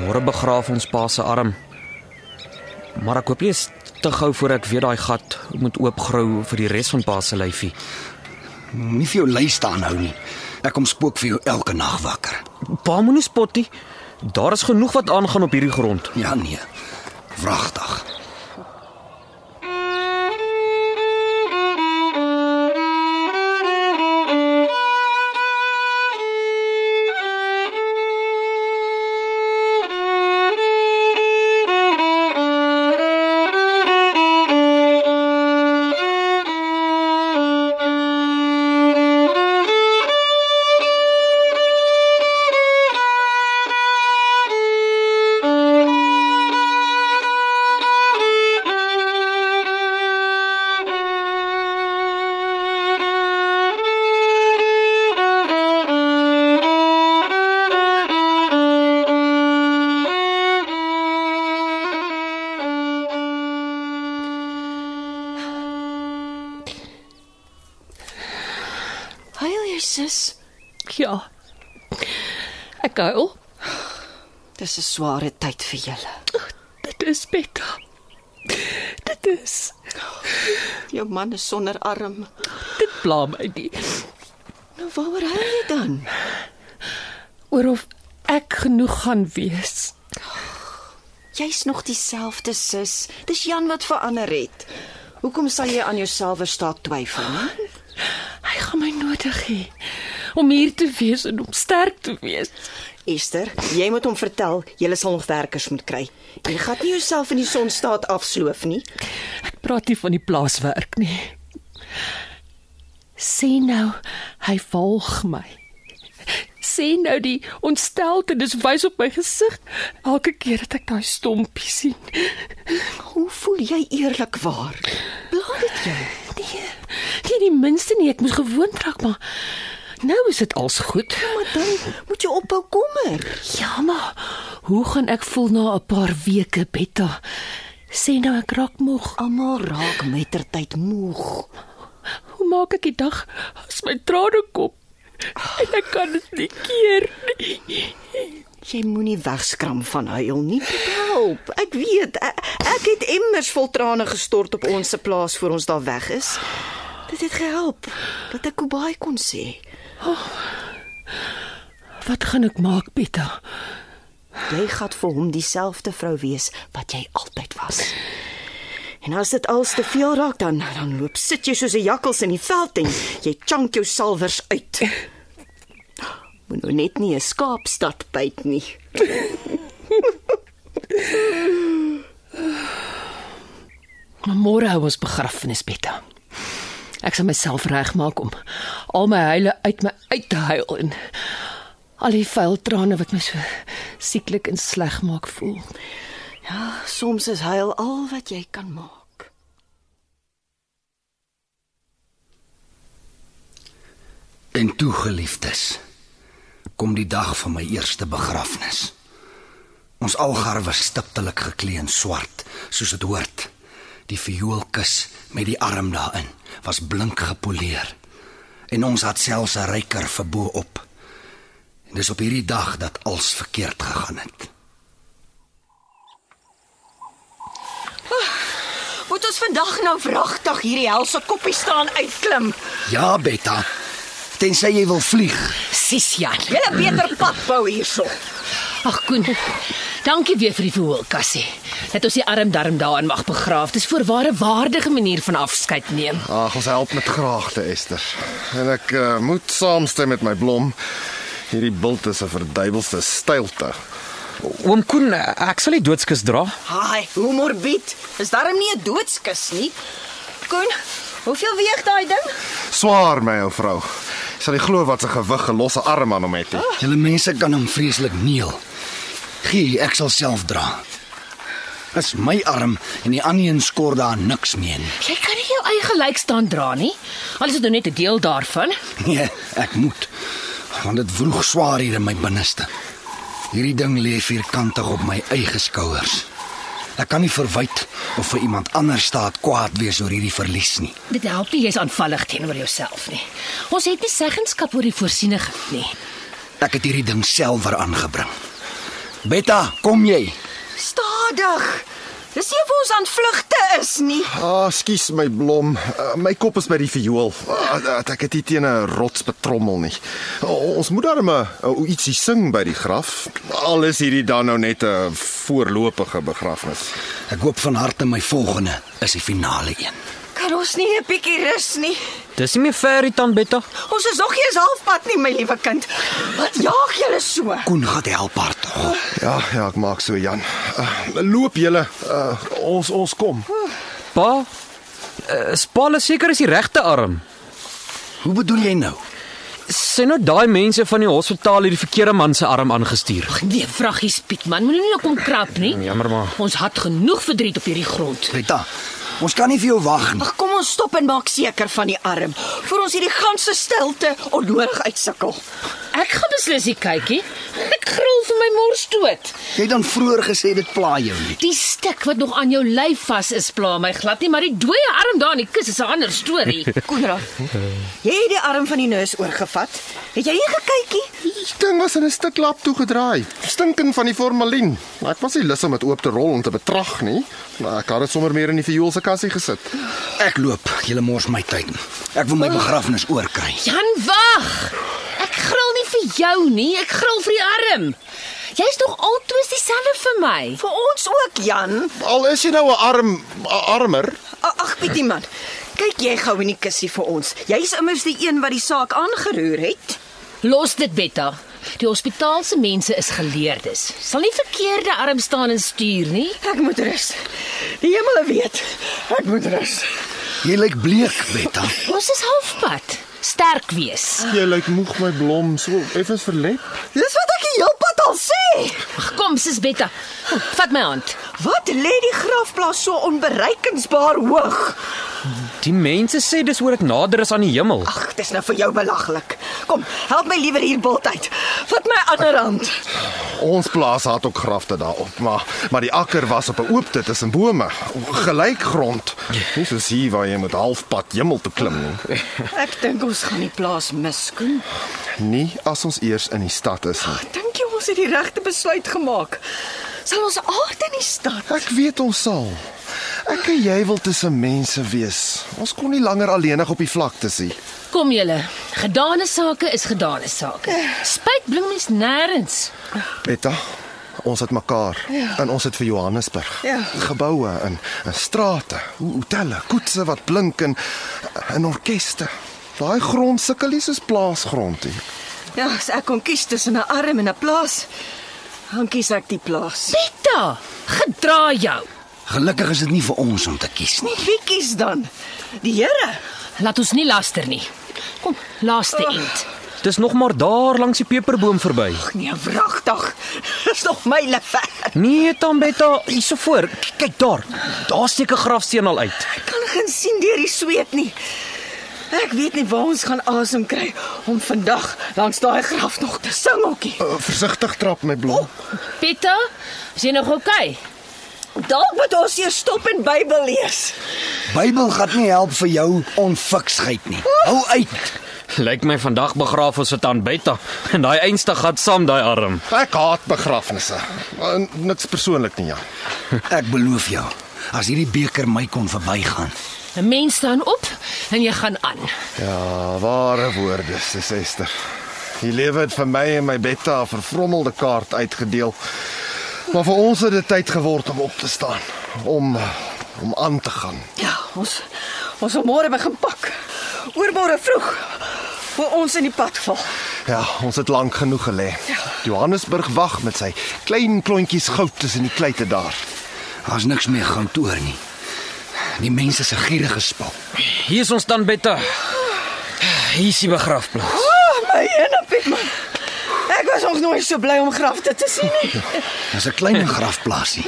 Môre begraaf ons pa se arm. Maar ek hoop nie is te gou voor ek weer daai gat moet oopgrou vir die res van pa se lyfie. Nie vir jou lys staan hou nie. Ek kom spook vir jou elke nag wakker. Pa moenie spot nie. Daar is genoeg wat aangaan op hierdie grond. Ja nee. Wragtig. 'n sware tyd vir julle. Dit is Betta. is. Jou man is sonder arm. Dit pla my nie. Nou waaroor huil jy dan? Oor of ek genoeg gaan wees. Jy's nog dieselfde sis. Dis Jan wat verander het. Hoekom sal jy aan jouself verstaat twyfel? Nie? Hy gaan my nodig hê om hier te wees en om sterk te wees. Esther, jy moet hom vertel jy sal nog werkers moet kry. Jy gaan nie jouself in die son staat afsloof nie. Ek praat nie van die plaaswerk nie. Sien nou, hy volg my. Sien nou die ontstelte dis wys op my gesig elke keer dat ek daai stompie sien. Hoe voel jy eerlikwaar? Bla dit jou. Nee, nie die minste nie, ek moes gewoond raak, maar nou is dit als goed. Maar dan moet jy ophou kommer. Ja, maar hoe gaan ek voel na 'n paar weke, Betta? Sê nou ek raak moeg. Almal raak mettertyd moeg. Hoe maak ek die dag as my trane kom? En ek kan dit nie keer nie. Jy moenie wegskram van huil nie. Help. Ek weet. Ek, ek het emmers vol trane gestort op ons se plaas voor ons daar weg is. Dit het gehelp dat ek Kobai kon sê. Wat gaan ek maak, Betta? Jy gaan vir hom dieselfde vrou wees wat jy altyd was. En as dit als te veel raak dan dan loop sit jy soos 'n jakkals in die veld en jy chunk jou salvers uit. Moet nou net nie 'n skaapstad byt nie. Môre hou ons begrafnis, Betta. Ek sal myself regmaak om al my huile uit my uit te huil en al die vuil trane wat my so sieklik en sleg maak voel. Ja, soms is huil al wat jy kan maak. En toe geliefdes, kom die dag van my eerste begrafnis. Ons algar was stiptelik geklee in swart, soos dit hoort. Die vioolkus met die arm daarin was blink gepoleer. En ons het selfs 'n ryker verbo op. En dis op hierdie dag dat alles verkeerd gegaan het. Moet ons vandag nou vragtig hierdie helse koppie staan uitklim? Ja, Betta. Tensy jy wil vlieg. Sis Jan. Jy 'n beter pad bou hierso. Ag Koen. Dankie weer vir die verhoorkassie. Dat ons die arm darm daarin mag begraaf. Dis voorware waardige manier van afskeid neem. Ag, ons help met graagte, Esther. En ek uh, moet saamstem met my blom. Hierdie bult is 'n verduiwelde stilte. Oom Koen, ek sal die doodskus dra. Haai, hoe morbied. Is darm nie 'n doodskus nie. Koen, hoeveel weeg daai ding? Swaar, my ou vrou. Sal jy glo wat 'n gewig 'n losse arm aan hom het? nie? Julle mense kan hom vreeslik neel. Gee, ek sal self dra. Dis my arm en die ander een skor daar niks mee nie. Jy kan nie jou eie gelyk staan dra nie. Al is dit nou net 'n deel daarvan. Nee, ek moet. Want dit vroeg swaar hier in my binneste. Hierdie ding lê vierkantig op my eie skouers. Ek kan nie verwyd of vir iemand anders staat kwaad wees oor hierdie verlies nie. Dit help nie jy's aanvallig teenoor jouself nie. Ons het nie seggenskap oor die voorsienigheid nie. Ek het hierdie ding self weer aangebring. Betta, kom jy? Stadig. Dis nie of ons aan vlugte is nie. Ah, skus my blom. Uh, my kop is by die viool. Uh, ek het hier teen 'n rots betrommel nie. Uh, ons moet darm uh, ietsie sing by die graf. Al is hierdie dan nou net 'n voorlopige begrafnis. Ek hoop van harte my volgende is die finale een. Kan ons nie 'n bietjie rus nie? Dis nie meer ver hier tant Betta. Ons is nog nie eens halfpad nie, my liewe kind. Wat jaag julle so? Koen gaan help haar tog. Ja, ja, ek maak so Jan. Uh, loop julle. Uh, ons ons kom. Pa, uh, Spaal is seker is die regte arm. Hoe bedoel jy nou? Sien nou daai mense van die hospitaal het die verkeerde man se arm aangestuur. Ag nee, vraggies Piet man, moenie nou kom krap nie. Jammer maar. Ons het genoeg verdriet op hierdie grond. Betta, ons kan nie vir jou wag nie. Ag kom ons stop en maak seker van die arm voor ons hierdie ganse stilte onnodig uitsukkel. Ek gaan beslis nie kykie. Ek gril vir my mors dood. Jy het dan vroeër gesê dit pla jou nie. Die stuk wat nog aan jou lyf vas is, pla my glad nie, maar die dooie arm daar in die kus is 'n ander storie. Konrad. Jy het die arm van die neus oorgevat. Het jy nie gekykie? Die ding was in 'n stuk lap toegedraai, stinkend van die formalien. Maar ek was nie lus om dit oop te rol om te betrag nie. Maar ek het dit sommer meer in die viool se kassie gesit. Ek loop, julle mors my tyd. Ek wil my begrafnis oorkry. Jan, wag. Ek gril nie vir jou nie, ek gril vir die arm. Jy's tog altoos dieselfde vir my. Vir ons ook, Jan. Al is jy nou 'n arm 'n armer, A- Ag, Pietie man. Kyk jy gou in die kussie vir ons. Jy's immers die een wat die saak aangeroer het. Los dit, Betta. Die hospitaal se mense is geleerdes. Sal nie verkeerde arm staan en stuur nie. Ek moet rus. Die hemel weet. Ek moet rus. Jy lyk bleek, Betta. Ons is halfpad. Sterk wees. jy lyk moeg my blom, so effens verlep. Dis wat ek die heelpad al sê. Ag kom, sis Betta. Vat my hand. Wat lê die grafplaas so onbereikensbaar hoog? Die mense sê dis oor dit nader is aan die hemel. Ag, dis nou vir jou belaglik. Kom, help my liewer hier bultyd. Vat my ander hand. Ons plaas het ook grafte daarop, maar maar die akker was op 'n oopte tussen bome, gelyk grond. Nie soos hier waar jy met halfpad hemel toe klim nie. Ek dink ons gaan die plaas mis, Koen. Nie as ons eers in die stad is nie. Dink jy ons het die regte besluit gemaak? Sal ons aard in die stad? Ek weet ons sal. Ek en jy wil tussen mense wees. Ons kon nie langer alleenig op die vlakte sien. Kom julle. Gedane sake is gedane sake. Spyt bring mens nêrens. Betta, ons het mekaar ja. en ons het vir Johannesburg. Ja. Geboue en, en strate, ho- hotelle, koetse wat blink en en orkeste. Daai grond sukkel nie soos plaasgrond nie. Ja, as ek kon kies tussen 'n arm en 'n plaas, dan kies ek die plaas. Betta, gedra jou. Gelukkig is dit nie vir ons om te kies nie. Wie kies dan? Die Here. Laat ons nie laster nie. Kom, laaste eend. Dis nog maar daar langs die peperboom verby. Nee, wragtig. Dis nog myle ver. Nee, Tambetta, hierso voor. K- Kyk daar. Daar steek 'n grafsteen al uit. Ek kan geen sien deur die sweet nie. Ek weet nie waar ons gaan asem kry om vandag langs daai graf nog te sing ookie. Uh, versigtig trap my blom. Betta, is jy nog oukei? Dalk moet ons eers stop en Bybel lees. Bybel gaan nie help vir jou onfiksheid nie. Hou uit. Lyk my vandag begraaf ons vir Tambetta en daai einste gat saam daai arm. Ek haat begrafnisse. Niks persoonlik nie, ja. Ek beloof jou, as hierdie beker my kon verbygaan. 'n Mens staan op en jy gaan aan. Ja, ware woorde, sis Esther. Die lewe het vir my en my Betta 'n vervrommelde kaart uitgedeel. Maar vir ons het dit tyd geword om op te staan, om om aan te gaan. Ja, ons ons sal môre begin pak. Oormôre vroeg. Voor ons in die pad val. Ja, ons het lank genoeg gelê. Johannesburg wag met sy klein klontjies goud tussen die kleite daar. Daar's niks meer goud oor nie. Die mense se gierige spel. Hier is ons Tambetta. Hier is die begrafplaas. Oh, my ene Pietman. Ek was nog nooit so bly om grafte te sien nie. Dis 'n klein grafplaasie.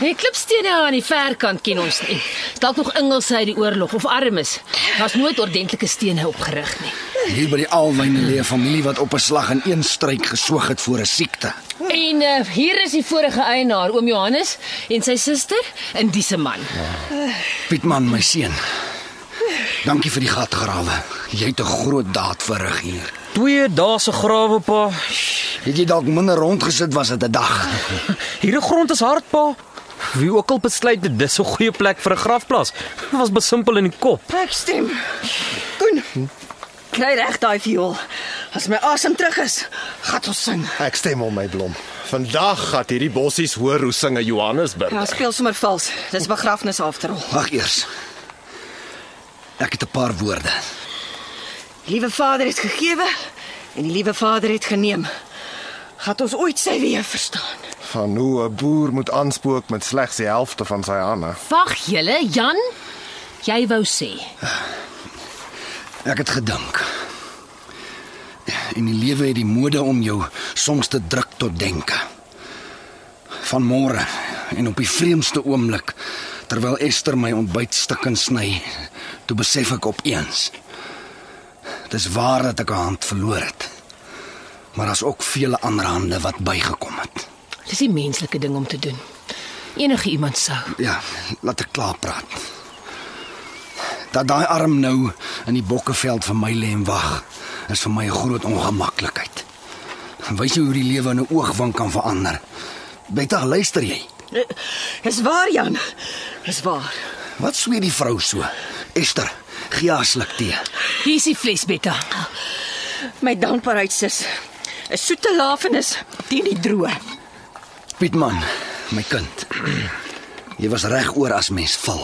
Die klipstene aan die verkant ken ons nie. Is Dalk nog Engelse uit die oorlog of armes. Daar's nooit ordentlike stene opgerig nie. Hier by die Alwyne lê 'n familie wat op 'n slag in een struik gesoog het voor 'n siekte. En uh, hier is die vorige eienaar, oom Johannes en sy suster en dis man. Pietman, my seun. Dankie vir die gatgrawe. Jy het 'n groot daad verrig hier. Twee dae se grawe pa. Het jy dalk minder rondgesit was dit 'n dag. Hierdie grond is hard pa. Wie ook al besluit dit dis 'n goeie plek vir 'n grafplaas. Dit was besimpel in die kop. Ek stem. Koen. Kry reg daai viool. As my asem terug is, gaan ons sing. Ek stem om my blom. Vandag gaan hierdie bossies hoor hoe singe Johannesburg. Ja, speel sommer vals. Dis begrafnis afterol. Wag eers. Ek het 'n paar woorde. Die liewe Vader het gegeewe en die liewe Vader het geneem. Gaan ons ooit sy weer verstaan? Van hoe 'n boer moet aanspook met slegs die helfte van sy hande. Wag julle, Jan. Jy wou sê. Ek het gedink. En die lewe het die mode om jou soms te druk tot denke. Van môre en op die vreemdste oomblik terwyl Esther my ontbytstukke sny, toe besef ek opeens dis waar dat ek 'n hand verloor het. Maar daar's ook vele ander hande wat bygekom het. Dis 'n menslike ding om te doen. Enige iemand sou. Ja, laat ek klaar praat. Dat daai arm nou in die bokkeveld vir my lê en wag, is vir my 'n groot ongemaklikheid. Wys jy hoe die lewe in 'n oogwink kan verander. Beta, luister jy? Dis waar Jan. Dis waar. Wat sweet die vrou so? Esther, gee haar sluk tee. Hier is die vleis, Betta. My dankbaarheid sis. 'n Soete lafenis teen die droë. Pietman, my kind. Jy was reg oor as mens val.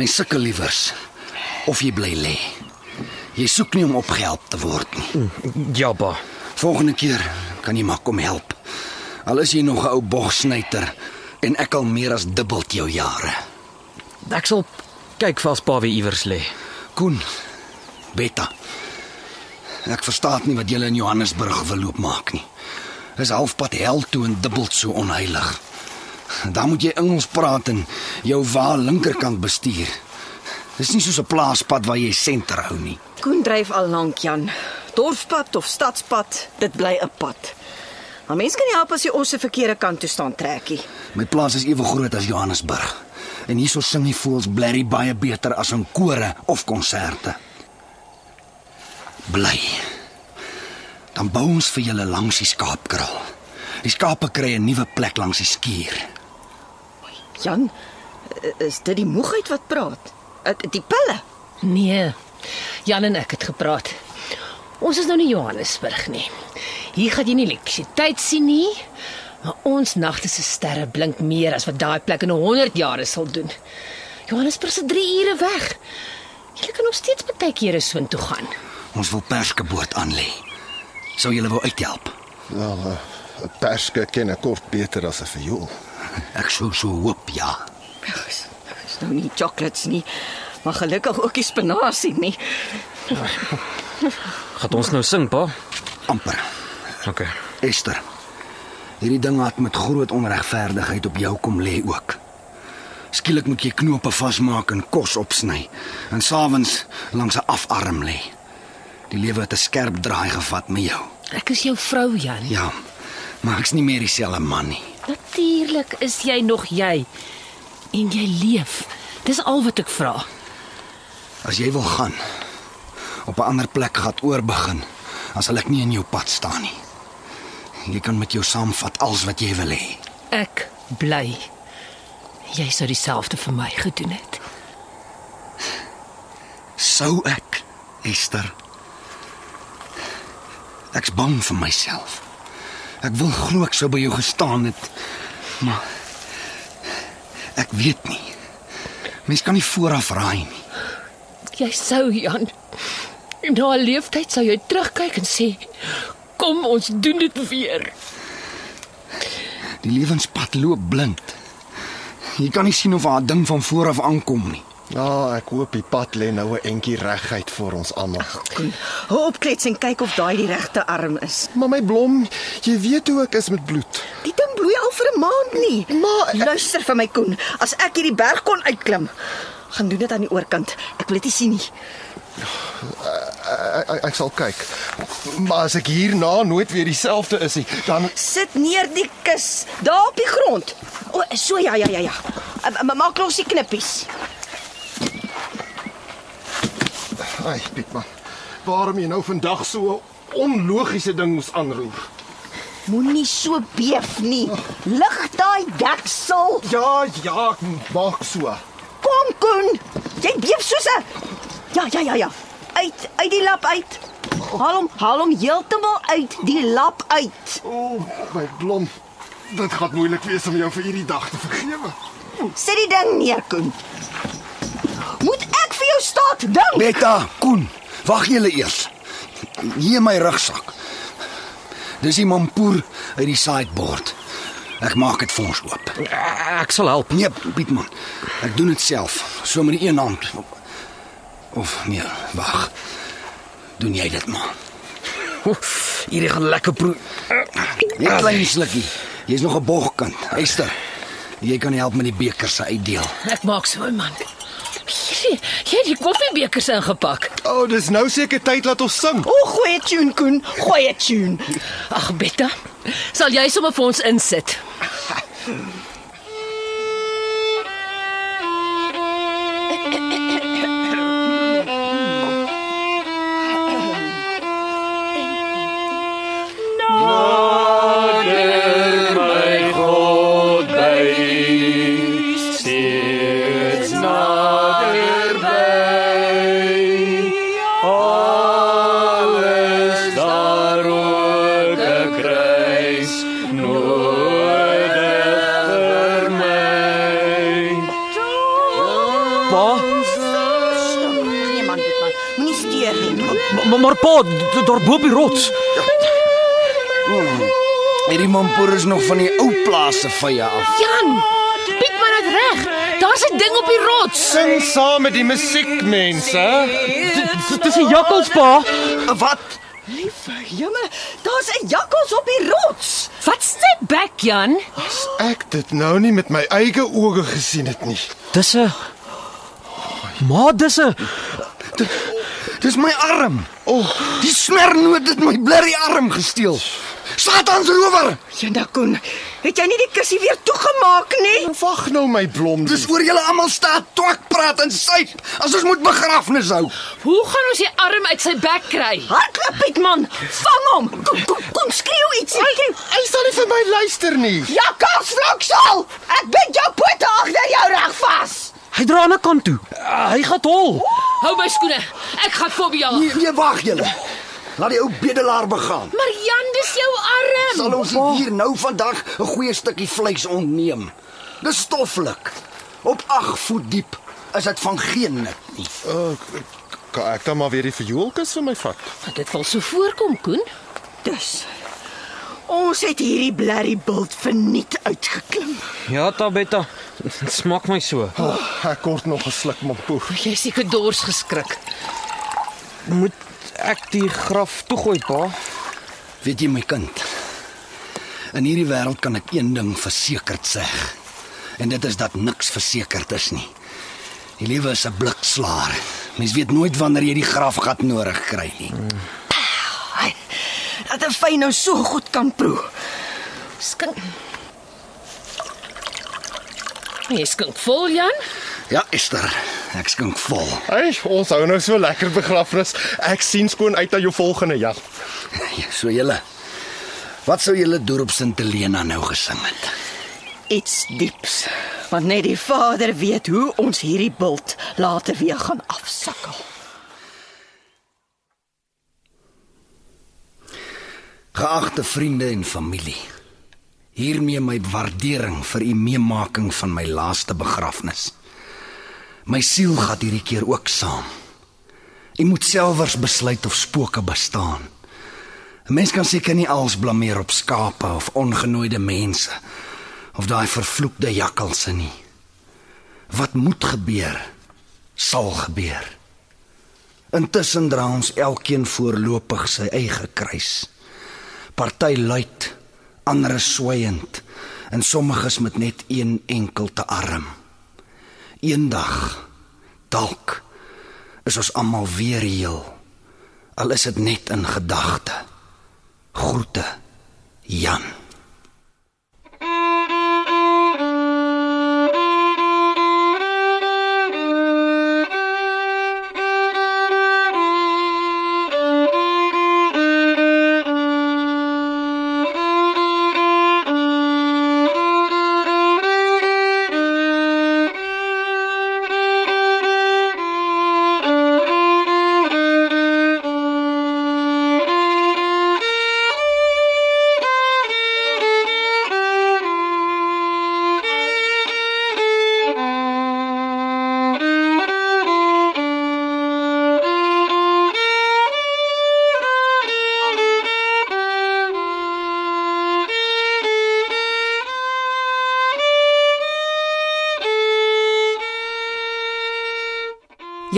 Mens sukkel liewers of jy bly lê. Jy soek nie om opgehelp te word nie. Ja, ba. Volgende keer kan jy maar kom help. Al is jy nog 'n ou bogsnyter en ek al meer as dubbel jou jare. Ek sal kyk vir as pa weer iewers lê. Koen. Beta. Ek verstaan nie wat julle in Johannesburg wil loop maak nie. Dis halfpad hel toe en dubbel so onheilig. Dan moet jy Engels praat en jou wa linkerkant bestuur. Dis nie soos 'n plaaspad waar jy senter hou nie. Koen dryf al lank Jan. Dorpspad of stadspad, dit bly 'n pad. Maar mense kan nie help as jy ons se verkeerde kant toe staan trekkie. My plaas is ewe groot as Johannesburg. En hierso sing die voëls blerry baie beter as in kore of konserte. Bly. Dan bou ons vir julle langs die skaapkraal. Die skape kry 'n nuwe plek langs die skuur. Jan, is dit die moegheid wat praat? Die pille. Nee. Jan en ek het gepraat. Ons is nou nie Johannesburg nie. Hier gaan jy nie elektrisiteit sien nie. Maar ons nagte se sterre blink meer as wat daai plek in 100 jare sal doen. Johannesburg se 3 ure weg. Jy kan nog steeds baie kere soontoe gaan. Ons wil perskeboord aan lê. Sou julle wou uithelp? Wel, eh, 'n perske ken ek kort beter as 'n viool. Ek sou so hoop, ja. Dis is nou nie chocolates nie, maar gelukkig ook nie spinasie nie. Gaan ons nou sing, pa? amper. OK. Esther. Hierdie ding het met groot onregverdigheid op jou kom lê ook. Skielik moet jy knope vasmaak en kos opsny en s'avonds langs 'n afarm lê. Die lewe het 'n skerp draai gevat met jou. Ek is jou vrou, Jan. Ja, maar ek's nie meer dieselfde man nie. Natuurlik is jy nog jy. En jy leef. Dis al wat ek vra. As jy wil gaan op 'n ander plek gaan oorbegin, dan sal ek nie in jou pad staan nie. Jy kan met jou saamvat alles wat jy wil hê. Ek bly. Jy sou dieselfde vir my gedoen het. Sou ek, Esther. Ek's bang vir myself. Ek wil glo ek sou by jou gestaan het, maar ek weet nie. Mens kan nie vooraf raai nie. Jy sou, Jan. Na 'n leeftyd sou jy terugkyk en sê, "Kom ons doen dit weer." Die lewenspad loop blind. Jy kan nie sien of haar ding van vooraf aankom nie. Ja, ek hoop die pad lê nou 'n entjie reguit vir ons almal. Koen, hou op klets en kyk of daai die regte arm is. Maar my blom, jy weet hoe ek is met bloed. Die ding bloei al vir 'n maand nie. Maar- luister vir my Koen, as ek hierdie berg kon uitklim, gaan doen dit aan die oorkant. Ek wil dit nie sien nie. Ek, ek, ek sal kyk. Maar as ek hierna nooit weer dieselfde is nie, dan Sit neer die kus daar op die grond. O, so ja ja ja ja. Uh, ma- Maak los die knippies. Ai, Pietman. Waarom jy nou vandag so 'n onlogiese ding moes aanroer? Moenie so beef nie. Lig daai deksel. Ja, ja, ek maak so. Kom Koen. Jy beef soos 'n Ja ja ja ja. Uit uit die lap uit. Haal hom, haal hom heeltemal uit die lap uit. O, oh, my blom. Dit gaan moeilik wees om jou vir hierdie dag te vergewe. Sit die ding neer, Koen. Jou staat ding? Betta, Koen, wag julle eers. Hier in my rugsak. Dis die mampoer uit die sideboard. Ek maak dit vir ons oop. Ek sal help. Nee, Pietman. Ek doen dit self, so met die een hand. Of nee, wag. Doen jy dit maar. Oef, Hierdie gaan lekker proe. Net klein slukkie. Jy's nog 'n bogkind. Esther, jy kan help met die beker se uitdeel. Ek maak so, man. Hierdie Jy, het die koffiebekers ingepak. O, oh, dis nou seker tyd laat ons sing. O, oh, goeie tune Koen, goeie tune. Ag Betta, sal jy sommer vir ons insit? Pa, Nee man, dit man. Moenie steur nie. maar, maar pa, daar bo op die rots. Hierdie mampoer is nog van die ou plase vye af. Jan, Piet maar dit reg. Daar's 'n ding op die rots. Sing saam met die musiek, mense. Dit is 'n jakkals, pa. Wat? Liewe Jemme, daar's 'n jakkals op die rots. Wat stap back, Jan? Ek dit nou nie met my eie oë gesien het nie. Dis 'n Maar dis 'n Dis my arm. O, oh, die smernoot het my blerrie arm gesteel. Satans rower. Jana Koen, het jy nie die kussie weer toegemaak nie? Wag nou my blom. Dis oor julle almal staan twak praat en syp as ons moet begrafnis hou. Hoe gaan ons die arm uit sy bek kry? Hardloop Piet man, vang hom. Kom kom kom skreeu iets. Ek Hy sal nie vir my luister nie. Jakkals vloksel. Ek bind jou pote agter jou reg vas. Hy dra aan 'n kant toe. Uh, hy gaan hol. Hou my skoene. Ek gaan vir jou. Nee, nee wag julle. Laat die ou bedelaar begaan. Maar Jan, dis jou arm. Sal ons nie hier nou vandag 'n goeie stukkie vleis ontneem. Dis stoffelik. Op 8 voet diep is dit van geen nut nie. Uh, kan ek dan maar weer die verjoelkus vir my vat? Dit val so voorkom, Koen. Dus ons het hierdie blerrie bult verniet uitgeklim. Ja, Tabetta. Dit smaak my so. Oh, ek kort nog 'n sluk mampoer. Jy is seker dors geskrik. Moet ek die graf toegooi, pa? Weet jy my kind? In hierdie wêreld kan ek een ding versekerd sê. En dit is dat niks versekerd is nie. Die lewe is 'n blikslaer. Mens weet nooit wanneer jy die grafgat nodig kry nie. Ai, dat 'n fyn nou so goed kan proe. Skink. Jy skink vol, Jan? Ja, Esther, ek skink vol. Hey, ons hou nou so lekker begrafnis. Ek sien skoon uit na jou volgende jag. Ja, so julle. Wat sou julle dorp Sint Helena nou gesing het? Iets dieps. Want net die Vader weet hoe ons hierdie bult later weer gaan afsakkel. Geagte vriende en familie. Hiermee my waardering vir u meemaking van my laaste begrafnis. My siel gaan hierdie keer ook saam. U moet selfers besluit of spooke bestaan. 'n Mens kan seker nie als blameer op skape of ongenooide mense of daai vervloekte jakkalse nie. Wat moet gebeur, sal gebeur. Intussen dra ons elkeen voorlopig sy eie kruis. Party luid, ander is swaiend en sommiges met net een enkelte arm. Eendag dalk is ons almal weer heel. Al is dit net in gedagte. Groete Jan.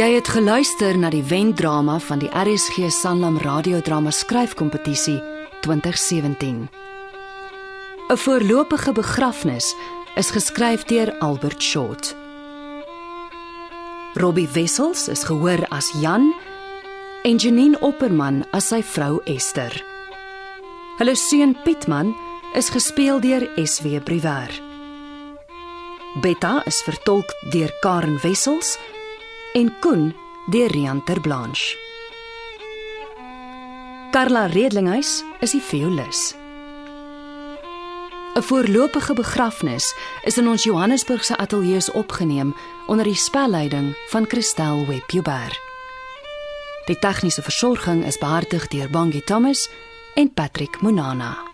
Jy het geluister na die wendrama van die RSG Sanlam radiodrama skryfkompetisie 2017. 'n Voorlopige begrafnis is geskryf deur Albert Short. Robbie Wessels is gehoor as Jan en Janine Opperman as sy vrou Esther. Hulle seun Pietman is gespeel deur SW Briwer. Betta is vertolk deur Karen Wessels en Koen deur Rian Terblanche. Carla Redlinghuis is die violis. 'n Voorlopige begrafnis is in ons Johannesburgse ateljee opgeneem onder die spelleiding van Christel Webber. Die tegniese versorging is behartig deur Bongie Thomas en Patrick Monana.